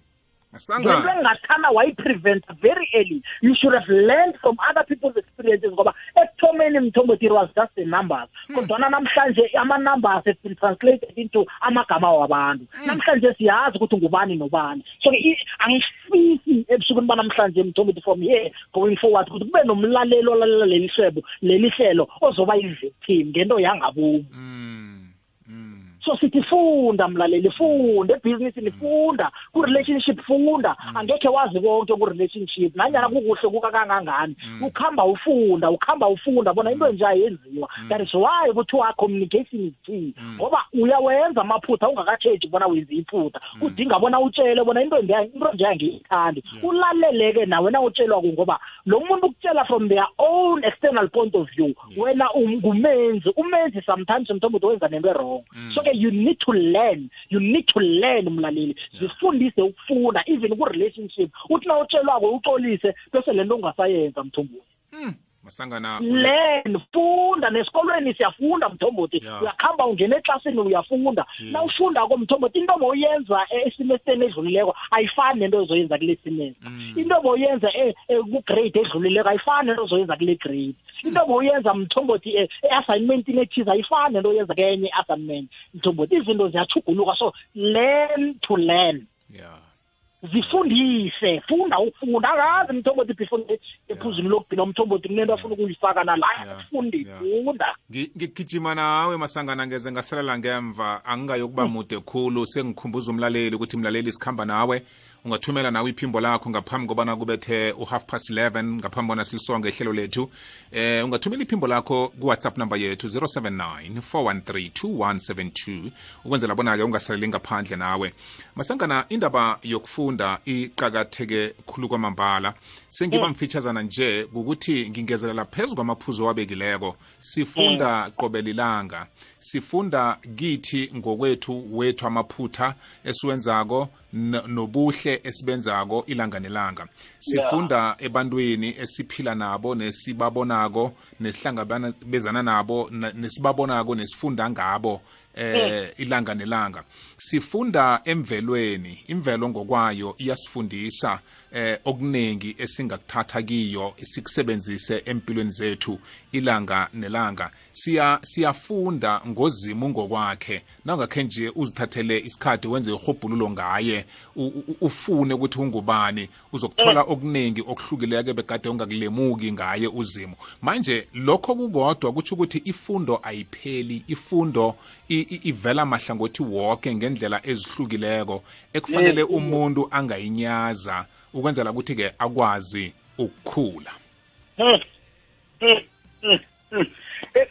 Ngento asanga engingathana wayiprevent very early. You should have learned from other people's experiences ngoba ekuthomeni mthombothi it was just the numbers. Kodwana namhlanje ama-numbers have been translated into amagama wabantu. Namhlanje siyazi ukuthi ngubani nobani. I- angifisi ebusukwini banamhlanje mthombothi from here going forward ukuthi kube nomlaleli olalela leli hlebo leli hlelo ozoba i-victim ngento yangabomu. Mm. Mm. So sithi funda mlaleli funda ebhizinisini funda ku-relationship funda. Angekhe wazi konke ku-relationship nanyana kukuhle kuka kangangani ukuhamba ufunda ukuhamba ufunda bona into enje ayenziwa. That is why kuthiwa communication is key. Ngoba uyawenza amaphutha ungakatshetshi bona wenze iphutha. Udinga bona utshele bona into nje into nje angiyithandi. Ulaleleke nawe na utshelwa ku ngoba lo muntu ukutshela from their own external point of view wena ungumenzi umenzi sometimes mthombothi wenza nento wrong so ke you need to learn. You need to learn mlaleli. Zifundise ukufunda even ku-relationship. Uthi na utshelwako uxolise bese le nto ungasayenza mthombothi Mm. Masangana learn funda nesikolweni siyafunda mthombothi. Yeah. uyakhamba ungena eklasini uyafunda. Yes. na ufunda-ko mthombothi into boyenza esemesteni edlulileko ayifani nento ozoyenza kule semester Mm. into boyenza e- e- ku-grade edlulileko ayifani nento ozoyenza kule grade. Into boyenza mthombothi e- e-assignmentini ethize ayifani nento oyenza kenye i-assignment. Mthombothi izinto ziyachuguluka so learn to learn. Yeah zifundise funda ukufunda angazi mthombothi before ephuzini lokugcina umthombothi kunento afuna ukuyifaka nala. Yeah. fundi Yeah. funda. Ngi- ngigijima nawe masangana ngeze ngasalela ngemva. Angingayokuba mude khulu. Sengikhumbuza umlaleli ukuthi mlaleli sikhamba nawe. Ungathumela nawe iphimbo lakho ngaphambi kobana kubethe u-half past 11 ngaphambi kobana silisonge ihlelo lethu. Eh ungathumela iphimbo lakho ku-whatsapp number yethu 079 413 2172 ukwenzela bona-ke ungasaleli ngaphandle nawe. Masangana indaba yokufunda iqakatheke khulu kwamambala. Sengiba mfitshazana nje ukuthi ngingezelela phezu kwamaphuzu owabekileko sifunda qobe lilanga. Sifunda kithi ngokwethu wethu amaphutha esiwenzako n- nobuhle esibenzako ilanga nelanga. Sifunda ebantwini esiphila nabo nesibabonako nesihlangabezana nabo na- nesibabonako nesifunda ngabo eh ilanga nelanga. Sifunda emvelweni imvelo ngokwayo iyasifundisa. Eh okuningi esingakuthatha kiyo sikusebenzise empilweni zethu ilanga nelanga. Siya siyafunda ngozimu ngokwakhe. Nangakhe nje uzithathele isikhathi wenze ihobhululo ngaye ufune ukuthi ungubani uzokuthola okuningi okuhlukileke bekade ungakulemuki ngaye uzimu manje lokho kukodwa kutsho ukuthi ifundo ayipheli ifundo ivela mahlangothi wonke ngendlela ezihlukileko ekufanele umuntu angayinyaza ukwenzela ukuthi-ke akwazi ukukhula.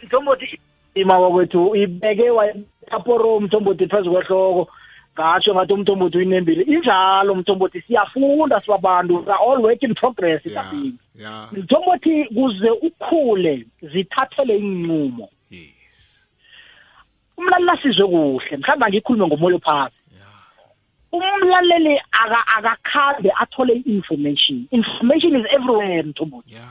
Mthombothi ima wakwethu ibeke wathaporo mthombothi phezu kwehloko. Ngatsho ngathi umthombothi uyinembile. Injalo mthombothi siyafunda sibabantu. All work in progress yeah, mthombothi kuze ukhule zithathele inqumo yes, umlaleli asizwe kuhle mhlawumbe angikhulume ngomoya phasi umlaleli aka- akakhambe athole i-information. Information is everywhere mthombothi. Yeah,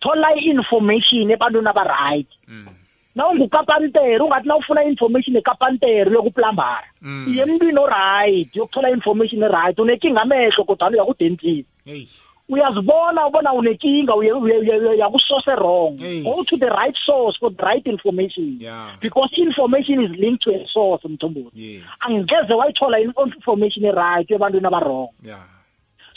thola i-information ebantwini aba-right. Mm, nawungukapanteri ungathi nawufuna i-information ekapanteri yokuplambara Mm. iye emntwini oright yokuthola i-information eright unenkinga amehlo kodwana uyakudentist hey, uyazibona ubona unenkinga uye- uye- uye- uyakusose wrong. Hey. go to the right source for the right information. Yeah, because information is linked to a source mthombothi. Yes, angeze wayithola i-information eright ebantwini abarong. Yeah,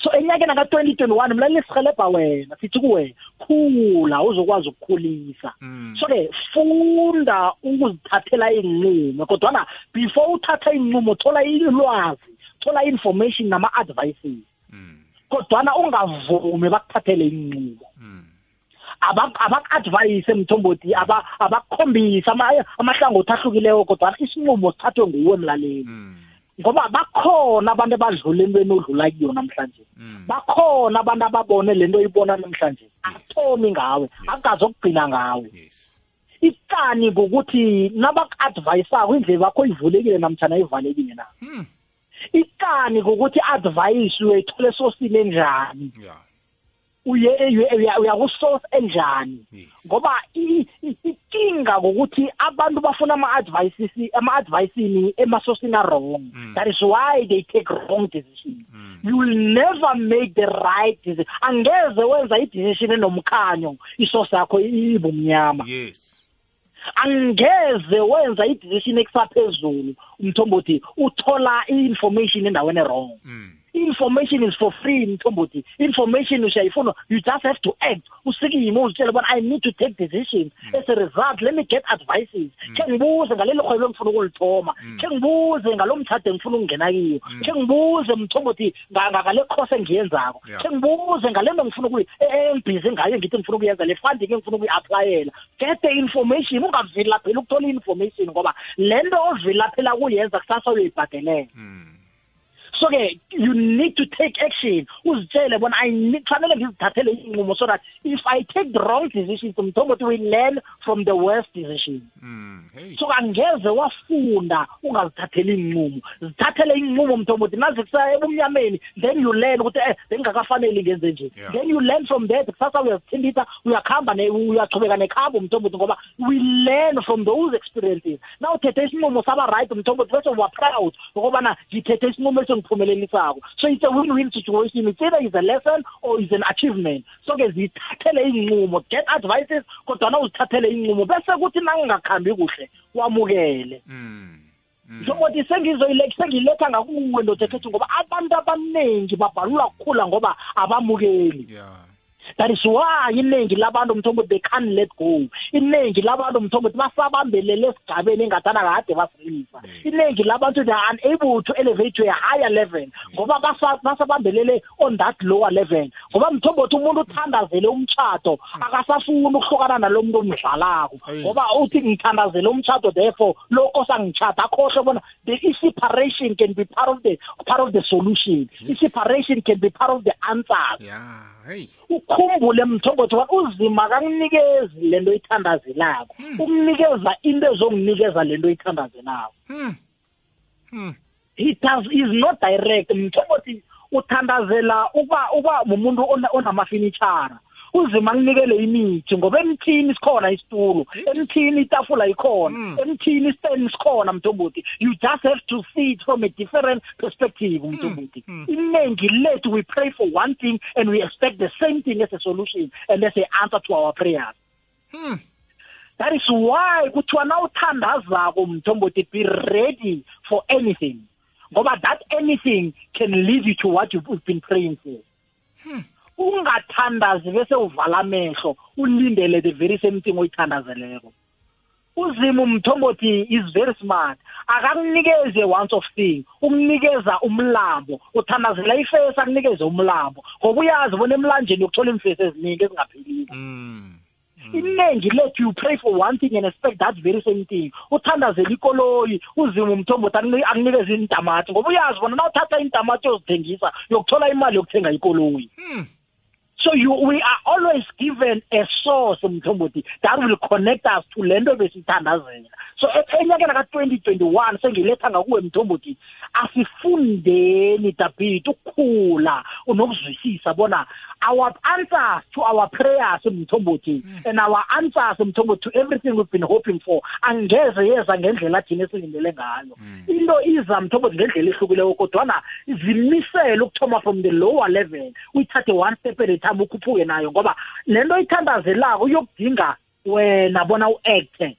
so enyakeni ka-twenty twenty-one mlaleli sihelebha wena sithi kuwe khula uzokwazi ukukhulisa. Mm, so-ke funda ukuzithathela iy'nqumo kodwana before uthatha iy'nqumo thola ilwazi thola i-information nama-advices. Mm, kodwana ungavumi bakuthathele inqubo. Mm, abaku-advayise mthombothi aba- abakukhombise ama- amahlangothi ahlukileko kodwana isinqumo sithathwe nguwe mlaleli. Mm, ngoba bakhona abantu abadlula entweni odlula kiyo namhlanje. Mm, bakhona abantu ababone lento oyibona namhlanje. Athomi ngawe akazokugcina ngawe. Yes, ikani ngokuthi nabaku-advayisako indlela yakho ivulekile namtshana ivalekile na? Mm, ikani ngokuthi advayisi uyayithola esosini enjani? Yeah, uye uya- uyakusource enjani? Yes, ngoba i- i- inkinga ngokuthi abantu bafuna ama-advices ama-advicini emasosini a-wrong. That is why they take wrong decisions you will never make the right decision. Angeze wenza i-decision enomkhanyo isosi yakho ibumnyama yes. Angeze wenza i-decision ekusaphezulu umthombothi uthola i-information endaweni e-wrong mm. Information is for free mthombothi. Information usiyayifuna you just have to act. Usikime uzitshele bona i need to take decisions as a result let me get advices. Khe ngibuze ngaleli rhwebo engifuna ukulithoma khe ngibuze ngalo mthatho engifuna ukungena kiyo khe ngibuze mthombothi nga- nga- ngale course engiyenzako. Khe ngibuze ngale nto ngifuna ukuyi e- engibhizi ngayo ngithi ngifuna ukuyenza le funding engifuna ukuyi-aplayela. Get the information ungavilapheli ukuthola i-information ngoba le nto ovilaphela kuyenza kusasa uyoyibhadelela. Mm. So ke you need to take action. Uzitshele bona i need fanele ngizithathele inqumo so that if i take the wrong decisions mthombothi we learn from the worst decision. Mm. hey. So angeze wafunda ungazithatheli inqumo zithathele inqumo mthombothi nazi kusaya ebumnyameni then you learn ukuthi eh bengingakafanele ngenze nje. Yeah. then you learn from that kusasa uyazithindisa uyakhamba ne uyachubeka nekhambo mthombothi ngoba we learn from those experiences. Now uthethe isinqumo saba right mthombothi bese uba proud ngokubana ngithethe isinqumo esingiphumelelisayo so it's a win-win situation. It's either is a lesson or is an achievement. So ke zithathele inqumo get advices kodwa uzithathele inqumo bese kuthi nangingakhambi kuhle wamukele. Mm. Njengokuthi sengizoyile sengiletha ngakuwe ndoda ekhethi ngoba abantu abaningi babhalula kukhula ngoba abamukeli. Yeah. That is why iningi labantu mthombothi they can't let go. Iningi labantu mthombothi basabambelele esigabeni engathana kade basilisa iningi labantu they are unable to elevate to a higher level ngoba basa- basabambelele on that lower level. Ngoba mthombothi umuntu uthandazele umtshato akasafuni ukuhlukana nalo muntu omdlalako. Ayi. ngoba uthi ngithandazele umtshato therefore lo osangitshata akhohle bona the i-separation can be part of the part of the solution. I-separation can be part of the answers yeah hey. Ukhumbule mthombothi wa uzima kakunikezi lento oyithandazelako. Ukunikeza into ezonginikeza lento oyithandazelako. Mm. Mm. he does is not direct. Mthombothi uthandazela ukuba uba mumuntu ona- onamafinichara uzima kunikele imithi ngoba emthini sikhona isitulo emthini itafula ikhona Mm. emthini istand sikhona mthombothi. You just have to see it from a different perspective mthombothi. Mm. iningi lethu we pray for one thing and we expect the same thing as a solution and as an answer to our prayers. Mm. that is why kuthiwa na uthandazako mthombothi be ready for anything. Ngoba that anything can lead you to what you've been praying for. Ungathandazi bese uvala amehlo ulindele the very same thing oyithandazeleko. Uzima umthombothi is very smart. Akakunikeze once of thing ukunikeza umlambo uthandazela ifesi akunikeze umlambo. Ngoba uyazi bona emlanjeni yokuthola imfesi eziningi ezingaphilile Mm. iningi lethu you pray for one thing and expect that very same thing. Uthandazela ikoloyi uzima umthombothi akuni- akunikeze intamati ngoba uyazi bona na uthatha intamati yozithengisa yokuthola imali yokuthenga ikoloyi. Mm. So you we are always given a source mthombothi that will connect us to le nto besithandazela. So enyakeni ka-2021 sengiletha ngakuwe mthombothi asifundeni dabit ukukhula unokuzwisisa bona our answers to our prayers mthombothi and our answers mthombothi to everything we've been hoping for angeze yeza ngendlela thina esilindele ngayo. Into iza mthombothi ngendlela ehlukileyo kodwana zimisele ukuthoma from the lower level. Uyithathe one step at a time ukhuphuke nayo ngoba le nto oyithandazelako uyokudinga wena bona u-acte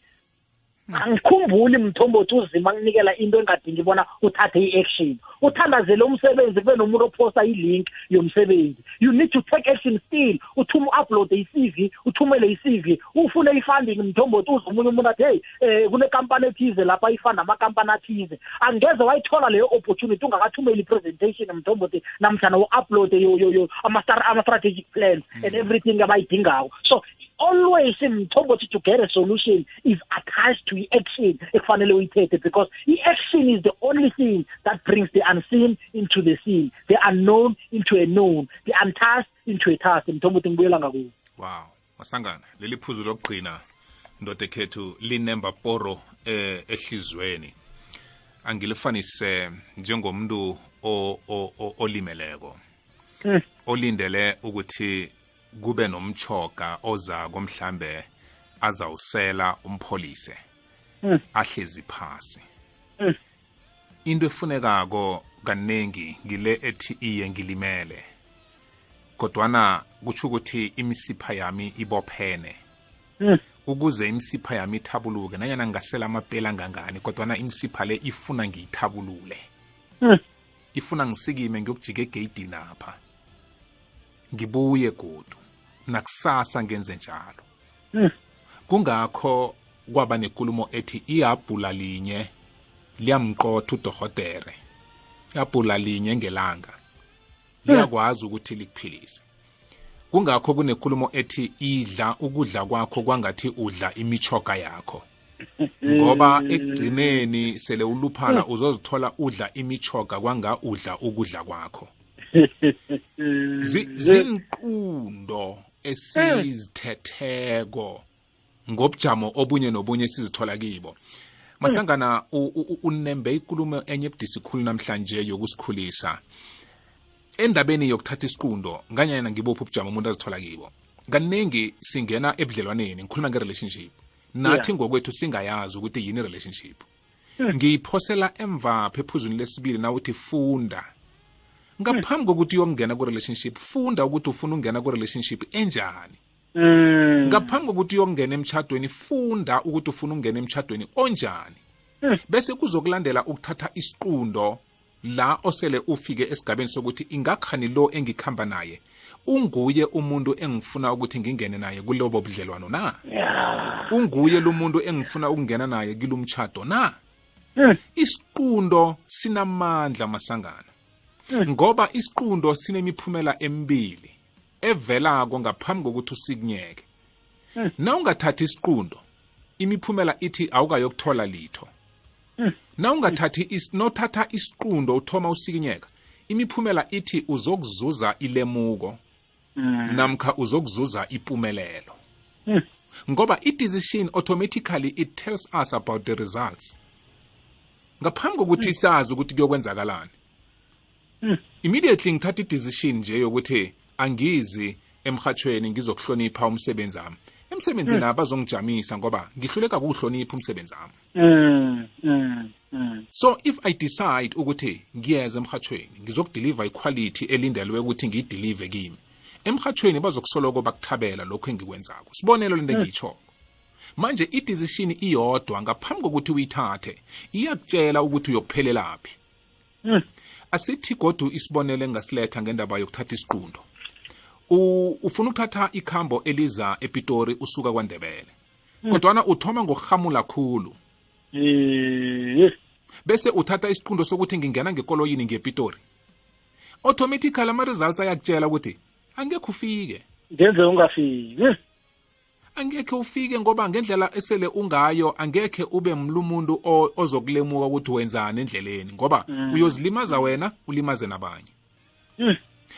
angikhumbuli mthombothi uzima akunikela into engadingi bona uthathe i-action. Uthandazele umsebenzi kube nomuntu ophosta i-link yomsebenzi. You need to take action still. Uthuma u-uploade i-cv uthumele i-cv ufune i-funding mthombothi uze omunye umuntu athi hey um kunekampani ethize lapha ifanda amakampani athize. Angeze wayithola leyo opportunity ungakathumeli i-presentation mthombothi namhlanje u-uploade yo- yo- yo- ama-stra- ama-strategic plans and everything abayidingako. So always mthombothi to get a solution is attached to i-action ekufanele uyithethe because i-action is the only thing that brings the unseen into the seen. The unknown into a known. The untasked into a task mthombothi ngibuyela ngakuwo wow. Masangana leli phuzu lokugqina ndoda ekhethu linemba poro eh, ehlizweni. Angilifanise njengomuntu o- o- o- olimeleko. Mm. olindele ukuthi kube nomchoga ozako mhlambe azawusela umpholise. Mm. ahlezi phasi. Mm. into efunekako kaningi ngile ethi iye ngilimele. Kodwana kutsho ukuthi imisipha yami ibophene. Mm. ukuze imisipha yami ithabuluke nanyana ngasela amapela angangani kodwana imisipha le ifuna ngiyithabulule. Ifuna ngisikime ngiyokujika egeyidini apha. Ngibuye godu. Nakusasa ngenze njalo. Mm. kungakho kwaba nekulumo ethi ihabhula linye liyamqotha udohotere ihabhula linye ngelanga liyakwazi ukuthi likuphilise. Kungakho kunekulumo ethi idla ukudla kwakho kwangathi udla imichoga yakho. Ngoba ekugcineni sele uluphala uzozithola udla imichoga kwanga udla ukudla kwakho. Zi- zinqundo esizithetheko ngobujamo obunye nobunye sizithola kibo. Masangana unembe ikulumo enye ebudisi khulu namhlanje yokusikhulisa. Endabeni yokuthatha isiqundo nganyana ngibophi ubujamo umuntu azithola kibo? Kaningi singena ebudlelwaneni ngikhuluma nge-relationship. Nathi ngokwethu singayazi ukuthi yini i-relationship. Ngiyiphosela emva phephuzweni lesibili nawuthi funda. Ngaphambi kokuthi uyokungena ku-relationship funda ukuthi ufuna ukungena ku-relationship enjani Mm. ngaphambi kokuthi uyokungena emtchadweni funda ukuthi ufuna ukungena emtchadweni onjani Mm. bese kuzokulandela ukuthatha isiqundo la osele ufike esigabeni sokuthi ingakhani lo engikhamba naye unguye umuntu engifuna ukuthi ngingene naye kulobo budlelwano na Yeah. unguye lo muntu engifuna ukungena naye kilomtchado na Mm. isiqundo sinamandla masangana ngoba isiqundo sinemiphumela emibili evelako ngaphambi kokuthi usikunyeke na ungathathi isiqundo imiphumela ithi awukayokuthola litho. Na ungathathi nothatha isiqundo uthoma usikinyeka imiphumela ithi uzokuzuza ilemuko namkha uzokuzuza impumelelo ngoba i-decision automatically it tells us about the results. Ngaphambi kokuthi sazi ukuthi kuyokwenzakalani. Immediately ngithatha i-decision nje yokuthi angizi emhathweni ngizokuhlonipha umsebenzi wami emsebenzini abazongijamisa ngoba ngihluleka kuwuhlonipha umsebenzi wami Mm. Mm. Mm. so if i decide ukuthi ngiyeza emhathweni ngizokudeliver iquality elindelwe ukuthi ngiyidelive kimi emhathweni bazokusoloko bakuthabela lokho engikwenzako sibonelo lento engiyitshoko manje i-decision iyodwa ngaphambi kokuthi uyithathe iyakutshela ukuthi uyokuphelelaphi Mm. Asithi godu isibonelo engasiletha ngendaba yokuthatha isiqundo. U- ufuna ukuthatha ikhambo eliza epitori usuka kwandebele. Kodwana uthoma ngokuhamula khulu. Eh. bese uthatha isiqundo sokuthi ngingena ngekoloyini ngepitori. Automatically ama-results ayakutshela ukuthi angekhe ufike. Ngenze ungafiki. Angekhe ufike ngoba ngendlela esele ungayo angekhe ube mlumuntu ozokulemuka ukuthi wenzani endleleni ngoba uyozilimaza wena ulimaze nabanye Mm.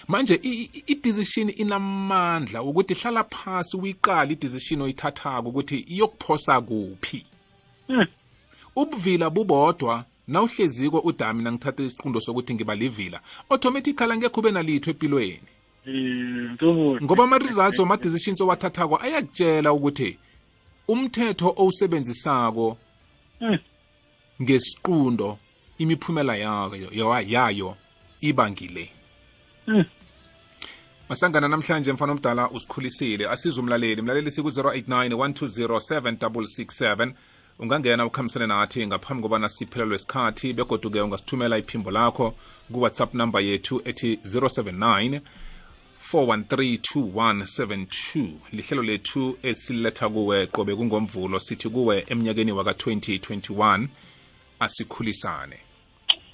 manje i-decision inamandla ukuthi hlala phasi uyiqala i-decision oyithathako ukuthi iyokuphosa kuphi Mm. ubuvila bubodwa nawuhleziko udami nangithatha isiqundo sokuthi ngiba livila automatically angekhe ube nalitho empilweni. Ngoba ama-results wama-decisions owathathako ayakutshela ukuthi umthetho owusebenzisako Mm. ngesiqundo imiphumela yayo yayo- yayo iba ngile Mm. masangana namhlanje mfana omdala usikhulisile asize umlaleli mlaleli siku-089 120 7667 ungangena ukhambisane nathi ngaphambi kobana siphelelwe isikhathi begoduke ungasithumela iphimbo lakho kuwhatsapp number yethu ethi 079 4132172 lihlelo lethu esiletha kuwe qobe kungomvulo sithi kuwe emnyakeni waka-2021 asikhulisane.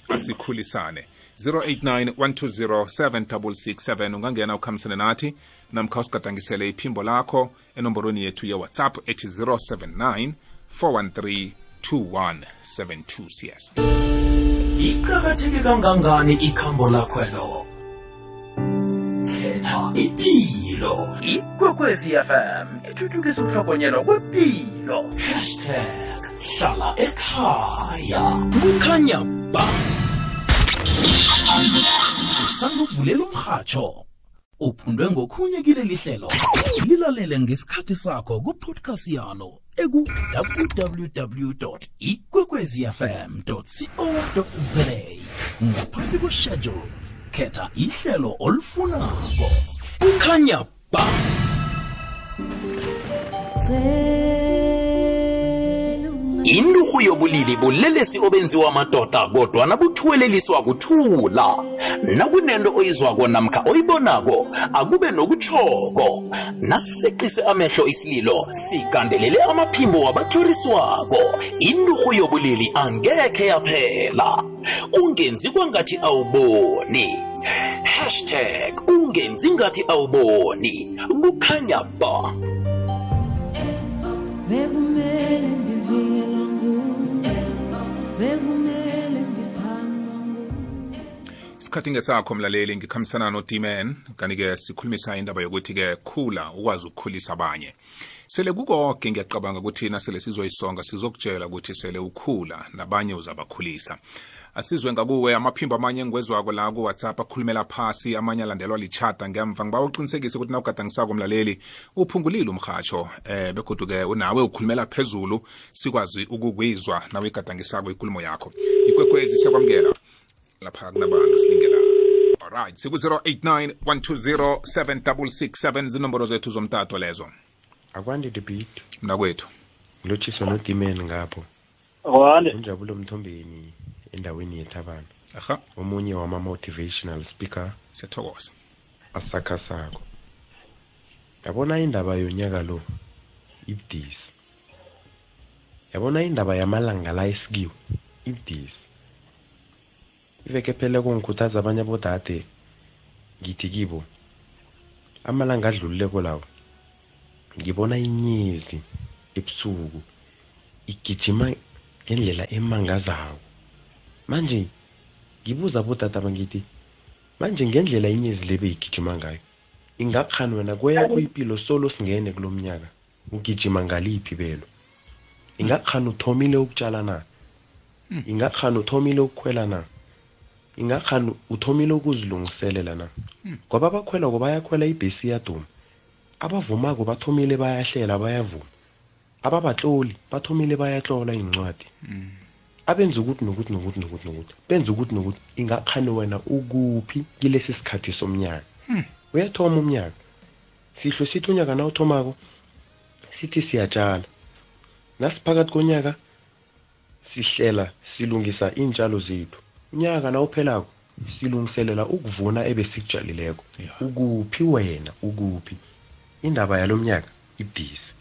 Asikhulisane. 0891207667 ungangena ukhambisane nathi namkha usigadangisele iphimbo lakho enomborweni yethu ye-whatsapp ethi 079 413 2172 cs iqakatheke kangangani ikhambo lakhwelo khetha ipilo ikwekwezi fm ithuthukisa ukuhlokonyelwa kwepilo hashtag hlala ekhaya. Kukhanya ba. Usandukuvulela umrhatsho uphundwe ngokhunye kileli hlelo lilalele ngesikhathi sakho kupodcast yalo eku-www ikwekwezfm co za. Ngaphasi kweshedule khetha ihlelo olifunako kukhanya ba. Inturhu yobulili bulelesi obenziwa amadoda kodwa nabuthuweleliswa kuthula. Nakunento oyizwako namkha oyibonako akube nokutshoko nasiseqise amehlo isililo sigandelele amaphimbo wabatlhoriswako inturhu yobulili angekhe yaphela. Ungenzi kwangathi awuboni. Hashtag ungenzi ngathi awuboni. Kukhanya ba. Bekumele ndivikelwa nguwe bekumele ndithandwa nguwe isikhathi ngesakho mlaleli ngikhambisana no-dman kanti-ke sikhulumisa indaba yokuthi-ke khula ukwazi ukukhulisa abanye. Sele kukonke ngiyacabanga ukuthi nasele sizoyisonga sizokutshela ukuthi sele ukhula nabanye uzabakhulisa. Asizwe ngakuwe amaphimbo amanye engiwezwako la ku-whatsapp akhulumela phasi amanye alandelwa lichata ngemva. Ngiba uqinisekise ukuthi nawugadangisako mlaleli uphungulile umrhatsho eh begodu-ke unawe ukhulumela phezulu sikwazi ukukwizwa nawe igadangisako ikulumo yakho. Ikwekwezi siyakwamukela. Lapha kunabantu silingela alright siku-089 120 7667 zinomboro zethu zomtato lezo. Akwandi debit. Mnakwethu. Ngilotshisa nodimen ngapho. Wande unjabulo mthombeni. Endaweni yethabana aha. Omunye wama-motivational speaker siyathokoza asakhasako. Yabona indaba yonyaka lo? Ibudisi. Yabona indaba yamalanga la esikiwo? Ibudisi. Iveke phele kungikhuthaza abanye abodade ngithi kibo amalanga adlulileko lawo ngibona inyezi ebusuku igijima ngendlela emangazako. Manje ngibuza abodade bangithi manje ngendlela inyezi lebe igijima ngayo ingakhani wena kweyakho impilo solo singene kulo mnyaka ugijima ngaliphi belo ingakhani uthomile ukutshala na? Ingakhani uthomile ukukhwela na? Ingakhani uthomile ukuzilungiselela na? Ngoba abakhwelako bayakhwela ibhesi iyaduma. Abavumako bathomile bayahlela bayavuma. Ababatloli bathomile bayatlola incwadi abenza ukuthi nokuthi nokuthi nokuthi nokuthi benza ukuthi nokuthi ingakhani wena ukuphi kilesi sikhathi somnyaka. Uyathoma umnyaka. Sihlwe sithi unyaka na uthomako sithi siyatshala nasiphakathi konyaka sihlela silungisa iintshalo zethu. Unyaka na uphelako silungiselela ukuvuna ebesikutjalileko ukuphi wena ukuphi? Indaba yalo mnyaka ibudisi.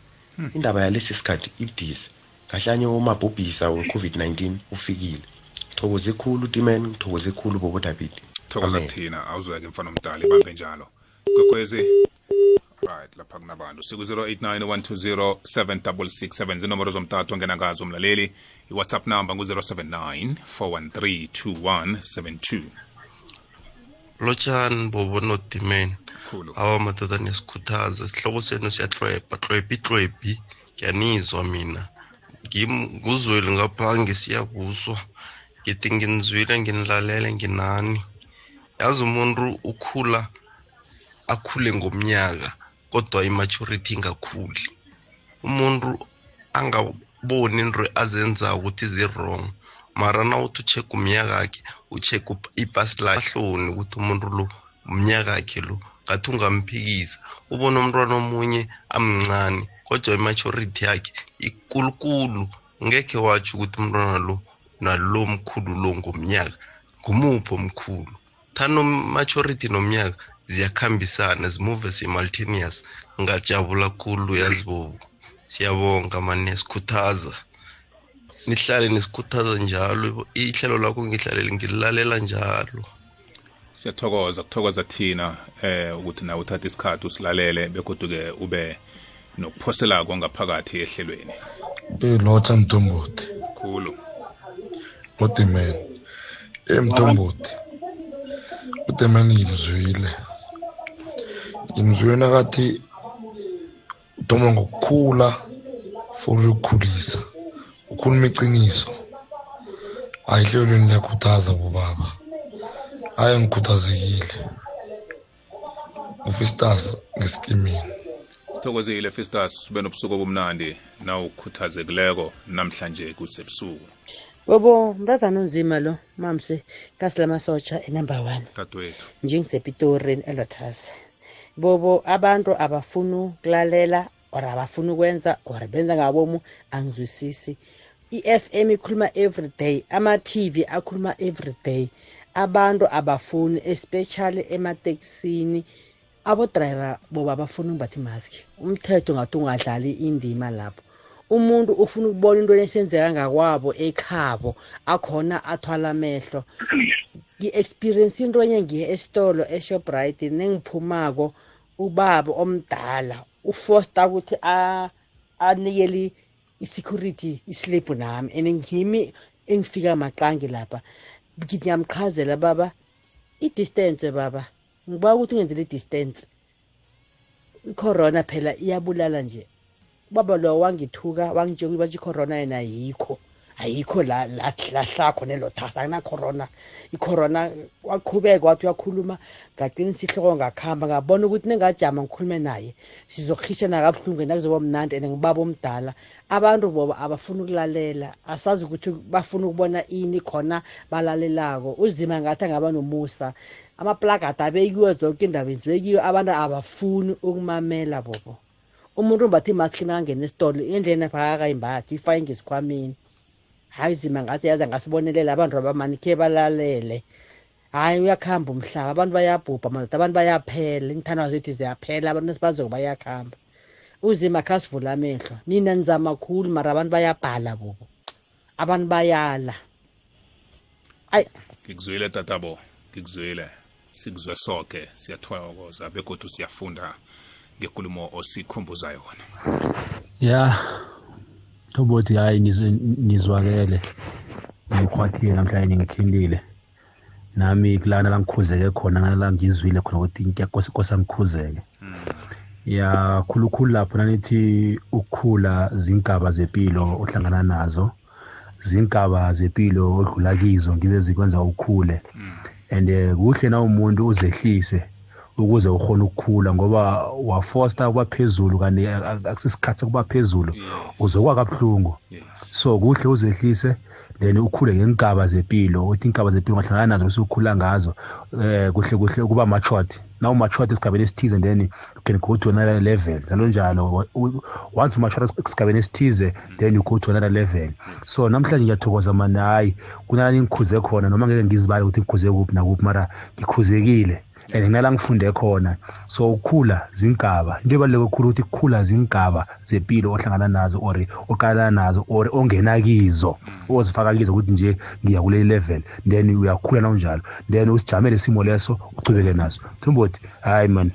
Indaba yalesi sikhathi ibudisi. Ngahlanye umabhubhisa we-covid-19 ufikile. Thokoze khulu timen ngithokoze khulu bobo david. Thokoza thina awuzeke mfana omdala ibambe njalo. Kwekwezi. Right lapha kunabantu. Siku-089 120 7667 zinomboro zomtato ongena ngazo mlaleli. Iwhatsapp number ngu-079 413 2172 lotshani bobo nodimen khulu. Awa madoda nesikhuthaza sihloko senu siyatlwebha tlwebhi tlwebhi ngiyanizwa mina nguzweli ngapha ngesiyabuswa ngithi nginizwile nginilalele nginani. Yazi umuntu ukhula akhule ngomnyaka kodwa immaturity ingakhuli. Umuntu angaboni into azenzako ukuthi zi-wrong mara nawuthi ucheck umnyaka wakhe ucheck ipasi lahloni ukuthi umuntu lo umnyaka wakhe lo ngathi ungamphikisa. Ubona umntwana omunye amncane kodwa imaturity yakhe ikulukulu. Ngekhe watsho ukuthi umntwana lo nalo mkhulu lo ngomnyaka. Ngumuphi omkhulu? Thano maturity nomnyaka ziyakhambisana zimuve simultaneous. Ngajabula khulu yazibobo siyabonga mani sikhuthaza nihlale nisikhuthaza njalo ihlelo lakho ngihlalele ngilalela njalo. Siyathokoza kuthokoza thina eh ukuthi nawe uthathe isikhathi usilalele bekhodwa-ke ube nokuphoselako ngaphakathi ehlelweni. Ilotsha mthombothi khulu. Udimen emthombothi udimen ngimzwile ngimzwile nakathi uthoma ngokukhula for ukukhulisa ukhuluma iqiniso. Ayihlelweni liyakhuthaza bobaba. Hayi ngikhuthazekile ufistas ngesikimini. Sithokozile fistas ube nobusuku obumnandi nawukhuthazekileko namhlanje kusebusuku. Bobo mntazana unzima lo mamse kasi lamasotsha enumber one. Dadewethu njengisepitori elotas bobo abantu abafuni ukulalela or abafuni ukwenza or benza ngabomu angizwisisi. I-fm ikhuluma every day ama-tv akhuluma every day. Abantu abafuni especially emateksini abodrayiva boba abafuni ukumbatha imaski umthetho ngathi ungadlali indima lapho. Umuntu ufuna ukubona into esenzeka ngakwabo ekhabo akhona athwala amehlo. Ngi-experience into enye ngiye esitolo eshoprite nengiphumako ubaba omdala ufoster ukuthi anikele i-security islip nami. And ngimi engifika maqangi lapha ngiyamchazela baba i-distance baba. Ngiba ukuthi ungenzele i-distance i-corona phela iyabulala nje. Ubaba lo wangithuka wangitshela ukuthi i-corona yena ayikho. Ayikho la la la hlakho nelothasa akunakhorona ikhorona waqhubeka wathi uyakhuluma ngagcina isihloko ngakuhamba ngabona ukuthi ningajama ngikhulume naye. Sizokhishana kabuhlungu nakuzoba mnandi and ngibaba omdala. Abantu boba abafuna ukulalela asazi ukuthi bafuna ukubona ini khona balalelako. Uzima ngathi angaba nomusa. Amaplagada abekiwe zonke indaba zibekiwe abantu abafuni ukumamela bobo. Umuntu umbatha imaski nakangena esitolo endleni phakakayimbathi ifake ngesikhwameni. Hayi zima ngathi yaza ngasibonelela abantu abamani khe balalele. Hayi uyakuhamba umhlaba abantu bayabhubha madoda abantu bayaphela iinthandwa zethu ziyaphela abantu bazoke bayakuhamba uzima kha sivula amehlo. Nina nizama khulu mara abantu bayabhala bobo. Abantu bayala. Ayi. Ngikuzwile tatabo ngikuzwile. Sikuzwe soke siyathokoza begodwa siyafunda ngenkulumo osikhumbuza yona ya thobothi hayi nizwakele ngihwathile namhlanje ngikhindile nami kulana la ngikhuzeke khona nala ngizwile khona ukuthi nkiyakose kose ngikhuzeke ya khulukhulu lapho nanithi ukukhula zingaba zempilo ohlangana nazo zingaba zempilo odlula kizo ngize zikwenza ukhule. And eh, kuhle na umuntu uzehlise ukuze ukhona ukukhula ngoba wafosta kuba phezulu kanti akusisikhathi sokuba phezulu. Uzokwa kabuhlungu. So kuhle uzehlise then ukhule ngengigaba zempilo uthi ingigaba zempilo ungahlangana nazo usukhula ngazo. Eh kuhle kuhle ukuba matured now matured esigabeni esithize then you can go to another level. Njalo njalo U- once matured esigabeni esithize then you go to another level. So namhlanje ngiyathokoza mani hayi kunalani ngikhuze khona noma ngeke ngizibale ukuthi ngikhuze kuphi nakuphi mara ngikhuzekile. And nginala ngifunde khona so ukukhula zingaba into ebaluleke kakhulu ukuthi kukhula zingaba zempilo ohlangana nazo or oqalana nazo or ongena kizo ozifaka kizo ukuthi nje ngiya kule level then uyakhula nawunjalo then usijamele isimo leso uchubeke naso. Thumbothi hayi man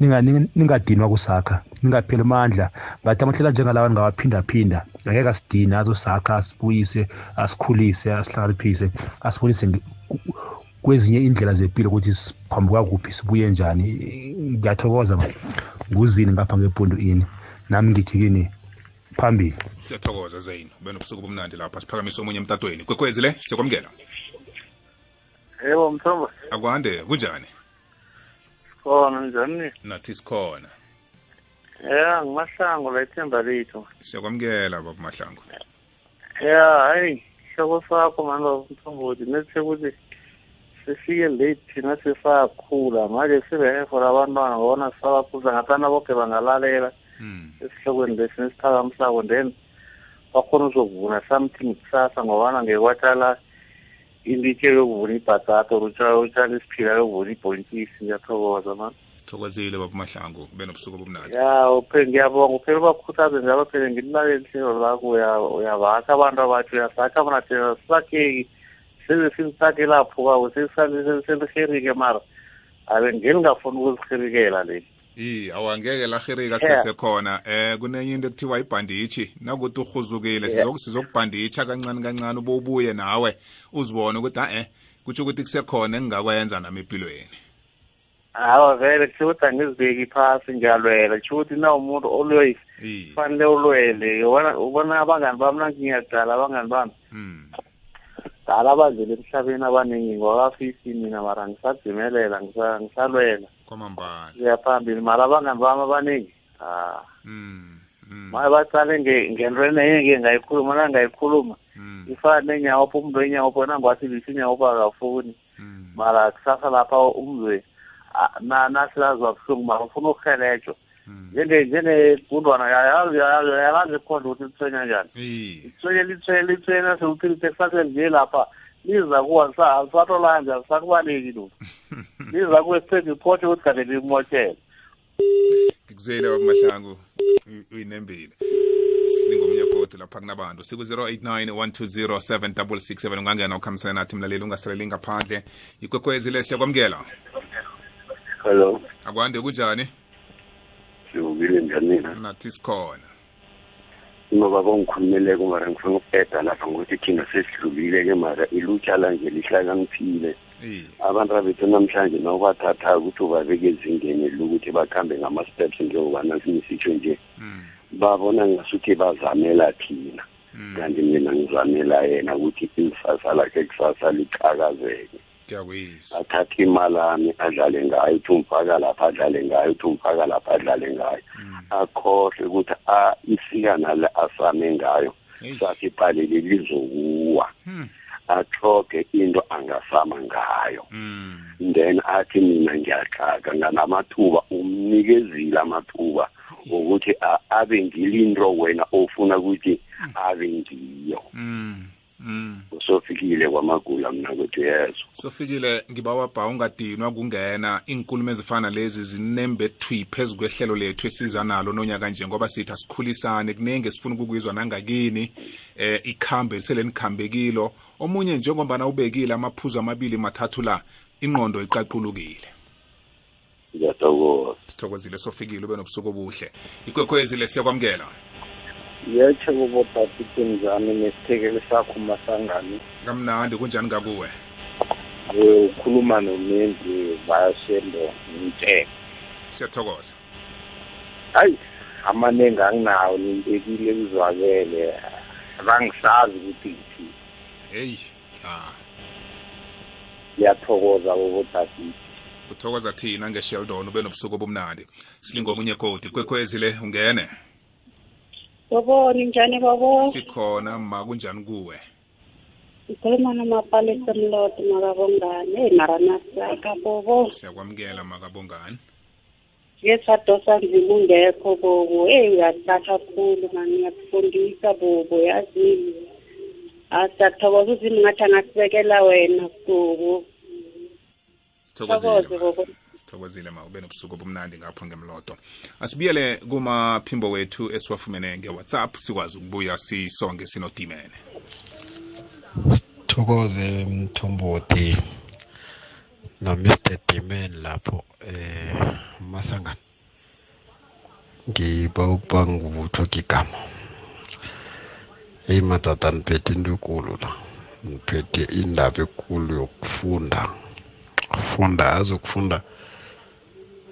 ninga- ninga- ningadinwa kusakha ningapheli amandla. Ngathi amahlela njengalawa ningawaphindaphinda angeke asidine azosakha asibuyise asikhulise asihlakaniphise asibonise kwezinye indlela zempilo ukuthi siphambuka kuphi sibuye njani? Ngiyathokoza man nguzini ngapha ngepundu ini? Nami ngithi kini phambili. Siyathokoza zain ube nobusuku obumnandi lapha siphakamise omunye emtatweni. Kwekwezi le siyakwamukela. Yebo mthombo. Akwande kunjani? Khona njani? Nathi sikhona. Ya ngimahlango la ithemba lethu. Siyakwamukela baba mahlangu. Ya hayi hloko sakho mani baba mthombothi. Nethe ukuthi sifike late thina sisakhula manje sibehefora abantwana ngobona sisabaphuza ngathana boke bangalalela. Esihlokweni lesi nesiphakamisako then bakhona uzokuvuna something kusasa ngobana ngekwatshala ilitshe yokuvuna ibhatata or utshala utshala isiphila yokuvuna ibhontisi ngiyathokoza mani sithokozile baba mahlangu ube nobusuku obumnandi. Ya uphela ngiyabonga uphela ubakhuthaze njalo phela ngililaleli ihlelo lakho uya- uyabakha abantu abatsho uyasakha bona thina sisakheki. Seze silisakhe lapho kako seliherike mara abe ngelingafuni ukuzihirikela le. I awangeke lahirika Yeah. sisekhona eh kunenye into ekuthiwa ibhanditshi nakuthi uhuzukile Yeah. sizo- sizokubhanditsha kancane kancane ububuye nawe uzibone ukuthi a-e kutsho ukuthi kusekhona engingakwenza nami empilweni. Hawa vele kusho ukuthi angizibeki phasi ngiyalwela. Kusho ukuthi na umuntu olwezi fanele ulwele ubona ubona abangani bami nangingiyadala abangani bami. Dala abadlula emhlabeni abaningi ngwakafisi mina mara ngisadzimelela ngisa- ngisalwela. Kwamambala. Siya phambili mara abangani bami abaningi ah mm maye baqale nge- ngentweni enye ke ngayikhuluma nangayikhuluma. Ifana nenyawopho umuntu wenyawopho nangwathi lise inyawopho akafuni. Mara kusasa lapha umzwe ah, na- nasilazwa buhlungu mara ufuna ukuhelejwa njenge njenegundwana yalazi ikhonda ukuthi lithwenya njani. Lithwenye lithwenye lithwenye naseluphilithe kusase nje lapha. Liza kuwa alisatolanje alisakubaleki lutho. Liza kuwe sithenga iphothe ukuthi kade limotshele ngikuzele wamahlangu uy- uyinembile. Silingomunye kodi lapha kunabantu? Siku-089 120 7667 ungangena ukhambisana nathi mlaleli ungasaleli ngaphandle. Ikwekwezi le siyakwamukela? Hello. Akwande kunjani? Sivukile njani mina nathi sikhona. Ngoba kongikhulumeleko mara ngifuna ukubheda lapha ngokuthi thina sesidlulile-ke mara ilutsha lanje lihlakaniphile. Abantu abethu namhlanje nawubathatha ukuthi ubabeke ezingeni lokuthi bakhambe ngama-steps njengobana sinisitsho nje. Babona ngasuthi bazamela thina. Kanti mina ngizamela yena ukuthi ikusasa lakhe kusasa liqhakazeke. Athathe imali ami adlale ngayo uthi umfaka lapha adlale ngayo uthi umfaka lapha adlale ngayo. Akhohle ukuthi a ifika nale asame ngayo sathi iqalele lizokuwa. Athoge into angasama ngayo. Then athi mina ngiyaxaka nganamathuba umnikezile amathuba wokuthi a- abe ngilinto wena ofuna ukuthi abe ngiyo. Usofikile kwamagula mna kuthi yezo sofikile ngibawa bha ungadinwa kungena. Inkulumo ezifana lezi zinembe thwi phezu kwehlelo lethu esiza nalo nonyaka nje ngoba sithi asikhulisane. Kuningi esifuna ukukuyizwa nangakini eh ikhambe sele nikhambekilo omunye njengoba ubekile amaphuzu amabili mathathu la ingqondo iqaqulukile. Ngiyathokoza. Sithokozile sofikile ube nobusuku obuhle. Ikwekhwezi lesiyakwamukela yeche kubotati njani nesithekeli sakho masangani? Kamnandi kunjani ngakuwe? We ukhuluma nomendi bayashendo ngintshele siyathokoza. Hayi amaningi anginawo nimbekile kuzwakele. Abangisazi ukuthi ngithini heyi ya. Ngiyathokoza bobotati kuthokoza thina ngesheldon ube nobusuku obumnandi. Silingomunye kodi kwekhwezi le ungene. Bobo, ninjani bobo? sikhona ma kunjani kuwe Ngikhuluma nomapalisa Mloti makabongane. Hey mara nasaka bobo. siyakwamukela makabongani Ke sadosa nzima ungekho bobo. Hey uyathatha kakhulu mani ngiyakufundisa bobo yazi. Asathokoza uzimi ngathi angasibekela wena bobo. sithokozile Thokoze bobo. Sithokozile ma ube nobusuku obumnandi ngapho ngemloto. Asibuyele kumaphimbo wethu esiwafumene nge-whatsapp sikwazi ukubuya sisonke sinodimene. Thokoze mthombothi. No-mr dimen lapho eh masangana ngiba ukuba ngubutho igama eyi madada niphethe into ekulu la. Niphethe indaba ekulu yokufunda. Funda azokufunda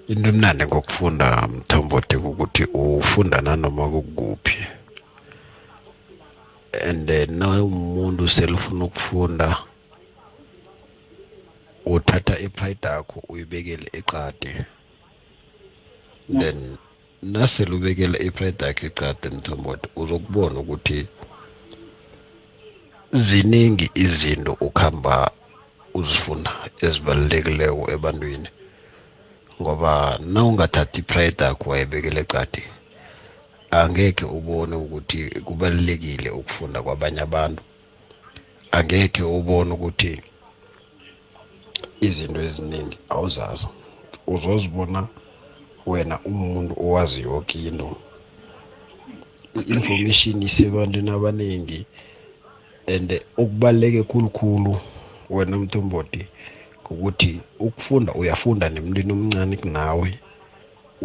into emnandi ngokufunda mthombothi ukuthi ufunda nanoma kukuphi. And na umuntu selufuna ukufunda uthatha ipride yakho uyibekele eqade then nasele ubekela ipride yakho eqade mthombothi uzokubona ukuthi ziningi izinto ukuhamba uzifunda ezibalulekileko ebantwini. Ngoba na ungathathi ipride yakho wayibekela eqade angeke ubone ukuthi kubalulekile ukufunda kwabanye abantu. Angeke ubone ukuthi izinto eziningi awuzazi. Uzozibona wena umuntu owazi yonke into. I-information isebantwini abaningi and okubaluleke khulukhulu wena mntomboti ukuthi ukufunda uyafunda nemntwini omncane kunawe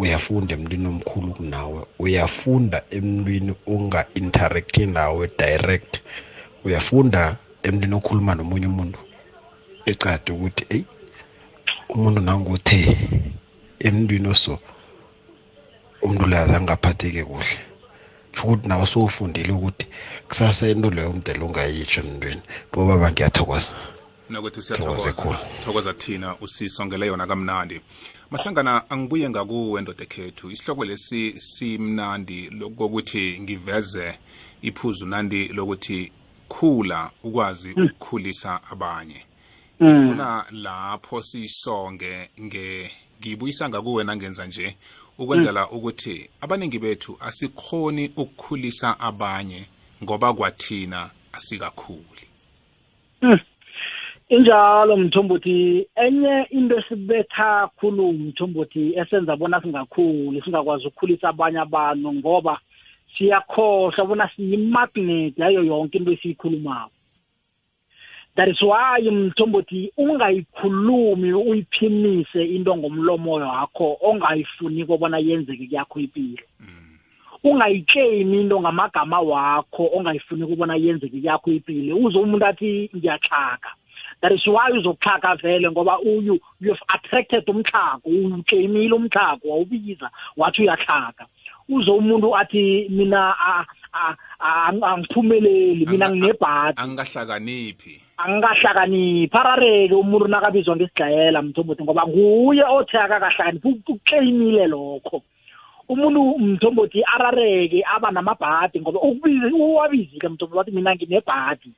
uyafunda emntwini omkhulu kunawe uyafunda emntwini onga-interacti nawe direct uyafunda emntwini okhuluma nomunye umuntu eqade ukuthi eyi umuntu nanguthe emntwini oso umuntu leyo azangaphatheke kuhle. Ukuthi nawe sowufundile ukuthi kusasa into leyo mdele ungayitsho emntwini. Bobaba ngiyathokoza. Nokuthi Thokoze siyathokoza. thokoza thina usisongele yona kamnandi. Masangana angibuye ngakuwe ndoda ekhethu isihloko lesi simnandi kokuthi ngiveze iphuzu nandi lokuthi khula ukwazi ukukhulisa abanye. Ngifuna lapho sisonge nge ngibuyisa ngakuwe nangenza nje ukwenzela ukuthi abaningi bethu asikhoni ukukhulisa abanye ngoba kwathina asikakhuli. Injalo mthombothi. Enye into esibetha khulu mthombothi esenza bona singakhuli singakwazi ukukhulisa abanye abantu ngoba siyakhohlwa bona siyimagnet yayo yonke into esiyikhulumako. That is why mthombothi ungayikhulumi uyiphimise into ngomlomo wakho ongayifuni kobana yenzeke kuyakho impilo ungayiclaim into ngamagama wakho ongayifuni kubona yenzeke yakho impilo uze umuntu athi ngiyaxhaka that is why uzokuxhaka vele ngoba uyu you have attracted umxhako uwuclaimile umxhako wawubiza wathi uyaxhaka. Uze umuntu athi mina angiphumeleli mina nginebhadi. angahlakaniphi? Angikahlakaniphi arareke umuntu nakabizwa ngesiglayela mthombothi ngoba nguye othe akakahlakaniphi ukuclaimile lokho. Umuntu mthombothi arareke aba namabhadi ngoba uwabizile mthombothi wathi mina nginebhadi.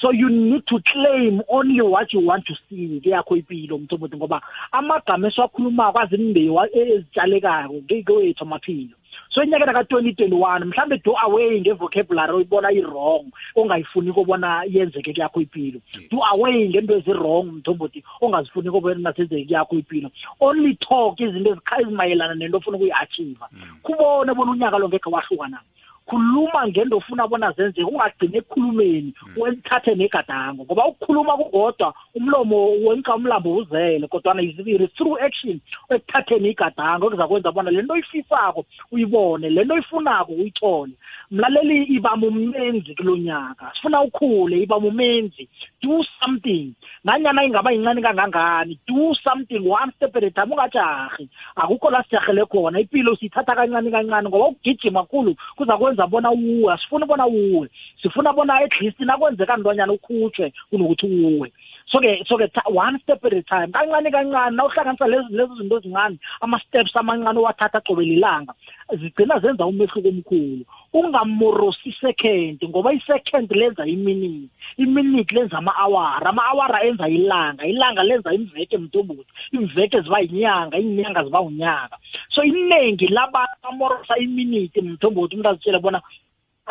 So you need to claim only what you want to see. Kuyakho impilo mthombothi ngoba amagama esiwakhulumako azimbewu ezitshalekako ngewethu amaphilo. So enyakeni ka-2021 mhlawumbe do away ngevocabulary oyibona i-wrong ongayifuni kobona yenzeke kuyakho impilo do away ngento ezi-wrong mthombothi ongazifuni kobona senzeke kuyakho impilo only talk izinto ezimayelana nento ofuna ukuyi-achieva kubone bona unyaka lo ngekhe wahluka na? Khuluma ngento ofuna bona zenzeke ungagcini ekukhulumeni wethathe negadango ngoba ukukhuluma kukodwa umlomo wenka umlambo uzele kodwana izibiri through action ekuthatheni igadango okuza kwenza bona lento oyifisako uyibone lento oyifunako uyithole. Mlaleli iba mumenzi kulo nyaka sifuna ukhule iba mumenzi do something. Nanyana ingaba yincane kangangani do something one step at a time ungajahi akukho la sijahele khona impilo siyithatha kancane kancane ngoba ukugijima khulu kuza kwenza bona uwe asifuni bona uwe sifuna bona at least nakwenzeka ntwanyana ukhutshwe kunokuthi uwe. So-ke so-ke one step at a time. Kancane kancane nawuhlanganisa lezi lezo zinto ezincane ama-steps amancane owathatha qobe lilanga zigcina zenza umehluko omkhulu. Ungamorosi second ngoba i-second lenza iminute. Iminute lenza ama-awara ama-awara enza ilanga. Ilanga lenza imveke mntombuthi imveke ziba yinyanga iinyanga ziba unyaka. So iningi labantu bamorosa iminute mntombothi umuntu azitshele bona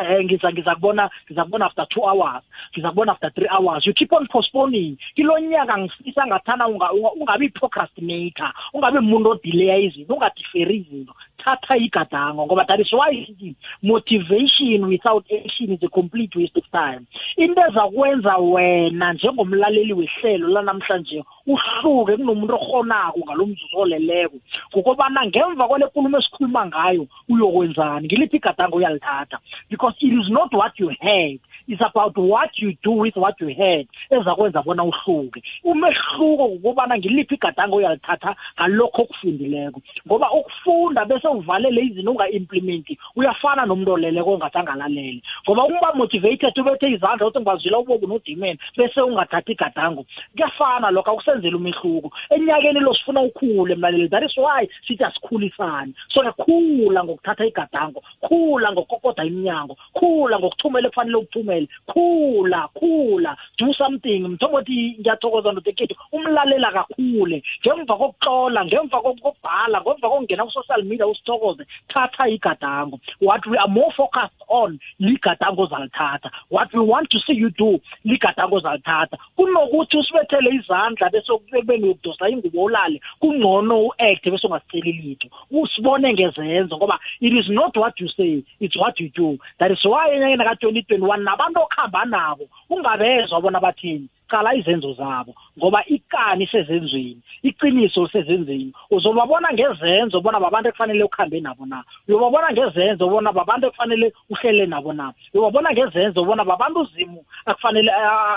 eh ngiza ngiza kubona ngiza kubona after 2 hours. Ngiza kubona after 3 hours. You keep on postponing. Kilo nyaka ngifisa ngathana ungabi procrastinator ungabi umuntu odelay izinto ungadiferi izinto. Thatha igadango ngoba that is why sithi motivation without action is a complete waste of time. Into ezakwenza wena njengomlaleli wehlelo lanamhlanje uhluke kunomuntu ohonako ngalomzuzu oleleko. Ngokobana ngemva kwale nkulumo esikhuluma ngayo uyokwenzani? Ngiliphi igadango uyalithatha? Because it is not what you heard it's about what you do with what you heard ezakwenza bona uhluke. Umehluko ukubana ngiliphi igadango uyalithatha ngalokho okufundileko. Ngoba ukufunda bese uvalele izinto unga-implimenti uyafana nomuntu oleleko ongathi angalaleli ngoba ukuba motivated ubethe izandla uthi ngibazwila ubobu nodimeni bese ungathathi igadango. Kuyafana lokho akusenzela umehluko. Enyakeni lo sifuna ukhule mlaleli that is why sithi asikhulisane so khula ngokuthatha igadango khula ngokukokoda iminyango khula ngokuthumela ekufanele ukuthumele khula khula do something. Mthombothi ngiyathokoza ndoda ekhethu umlalela kakhule ngemva kokuxola ngemva kokubhala ngemva kokungena ku-social media usithokoze thatha igadango. What we are more focused on ligadango ozalithatha what we want to see you do ligadango ozalithatha kunokuthi usibethele izandla bese ekubeni uyokudosa ingubo ulale kungcono u-acte bese ungasiceli litho. Usibone ngezenzo ngoba it is not what you say it's what you do. That is why enyakeni ka-twenty twenty-one nabantu okuhamba nabo ungabezwa bona bathini. Qala izenzo zabo ngoba ikani isezenzweni iqiniso lisezenzweni uzobabona ngezenzo bona babantu ekufanele ukuhambe nabo na. Uyobabona ngezenzo bona babantu ekufanele uhlele nabo na. Uyobabona ngezenzo bona babantu uzimu akufanele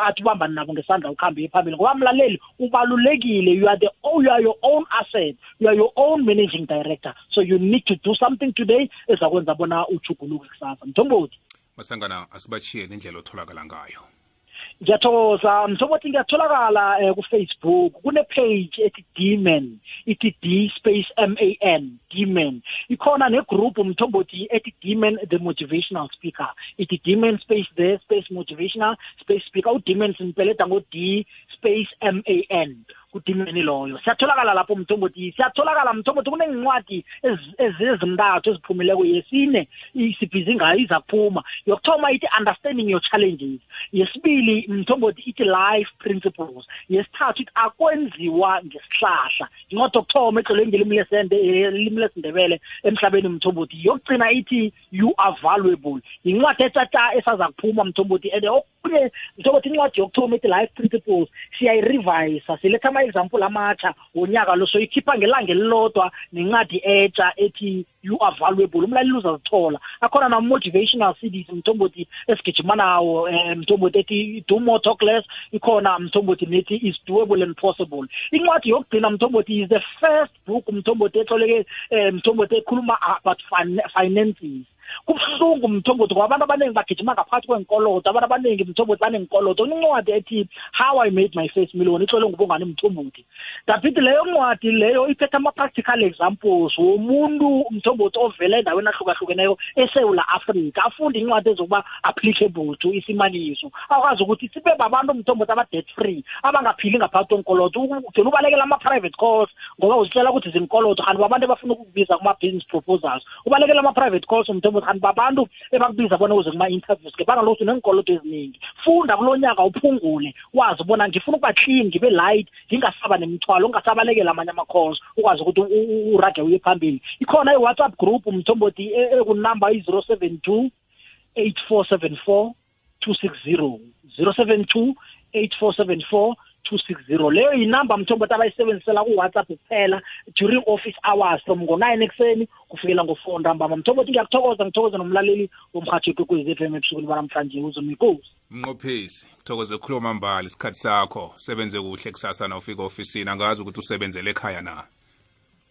athi ubambani nabo ngesandla ukuhambe phambili. Ngoba mlaleli ubalulekile. You are the you are your own asset. You are your own managing director. So you need to do something today ezakwenza bona ujuguluke kusasa. Mthombothi. Masangana asibachiyele indlela otholakala ngayo. Ngiyathokoza. Mthombothi ngiyatholakala eh, ku-facebook. Kune-page ethi demon ithi d space m a n demon. Ikhona negroup mthombothi ethi demon the motivational speaker. Ithi demon space the space motivational space speaker. Udemon simpeleda ngo-d space m a n. kudimeni loyo. Siyatholakala lapho mthombothi. Siyatholakala mthombothi kunencwadi ezi- ezi- ezintathu eziphumileko yesine. Sibhizi ngayo iza kuphuma. Yokuthoma ithi understanding your challenges. Yesibili mthombothi ithi life principles. Yesithathu ithi akwenziwa ngesihlahla. Incwadi yokuthoma etlolwe ngelimi lesende elimi lesindebele emhlabeni mthombothi. Yokugcina ithi you are valuable. Yincwadi etata esaza kuphuma mthombothi and okunye mthombothi incwadi yokuthoma ithi life principles siyayirivisa siletha ama-example amatsha wonyaka lo. Soyikhipha ngelanga elilodwa nencwadi etsha ethi you are valuable. Umlaleli uzazithola. Akhona nama-motivational cds mthombothi esigijima nawo um mthombothi ethi do more talk less. Ikhona mthombothi nethi is doable and possible. Incwadi yokugcina mthombothi is the first book mthombothi etloleke um mthombothi ekhuluma about fin- finances. Kubuhlungu mthombothi ngoba abantu abaningi bagijima ngaphakathi kwenkolodo abantu abaningi mthombothi banenkolodo kunencwadi ethi how i made my first million itlolwe ngubongani mthombothi davithi leyo ncwadi leyo iphethe ama-practical examples womuntu mthombothi ovela endaweni ahlukahlukeneyo esewula afrika afunde incwadi ezokuba applicable to isimaniso. Akwazi ukuthi sibe babantu mthombothi aba-debt free abangaphili ngaphakathi kwenkolodo ugcina ubalekela ama-private calls ngoba uzitshela ukuthi zinkolodo kanti babantu abafuna ukukubiza kuma-business proposals. Ubalekela ama-private calls mthombothi kanti babantu ebakubiza bona uze kuma-interviews ngebanga lokuthi unenkolodo eziningi. Funda kulo nyaka uphungule wazi ubona ngifuna ukuba clean ngibe light ngingasaba nemithwalo ungasabalekela amanye ama-calls ukwazi ukuthi u- u- urage uye phambili. Ikhona i-whatsapp group mthombothi e- ekunumber i-zero seven two 8474 260 072 8474 260 leyo yinamba mthombothi abayisebenzisela ku-whatsapp kuphela during office hours from ngo-9 ekuseni kufikela ngo-4 ntambama. Mthombothi ngiyakuthokoza ngithokoza nomlaleli womhathi wekwekwezi FM ebusukwini banamhlanje uzomikosi mnqophisi kuthokoze khuluma mbali isikhathi sakho sebenze kuhle kusasa na ufika ofisini angazi ukuthi usebenzele ekhaya na.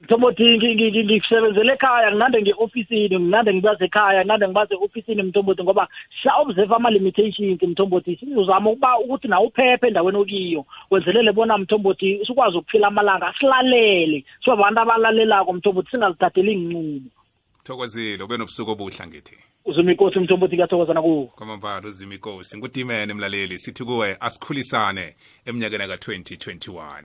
Mthombothi ngi- ngi- ngi- ngikusebenzela ekhaya nginande nge-ofisini nginande ngibaze ekhaya nginande ngibaze e-ofisini mthombothi ngoba siya-observe ama-limitations mthombothi. Sizama ukuba ukuthi nawe uphephe endaweni okiyo wenzelele bona mthombothi sikwazi ukuphila amalanga silalele sibe abantu abalalelako mthombothi singazithatheli iy'nqumo thokozile ube nobusuku obuhle ngithi uzuma inkosi mthombothi kuyathokozana kuwo kwamambala uzima inkosi ngudimene mlaleli sithi kuwe asikhulisane eminyakeni ka-2021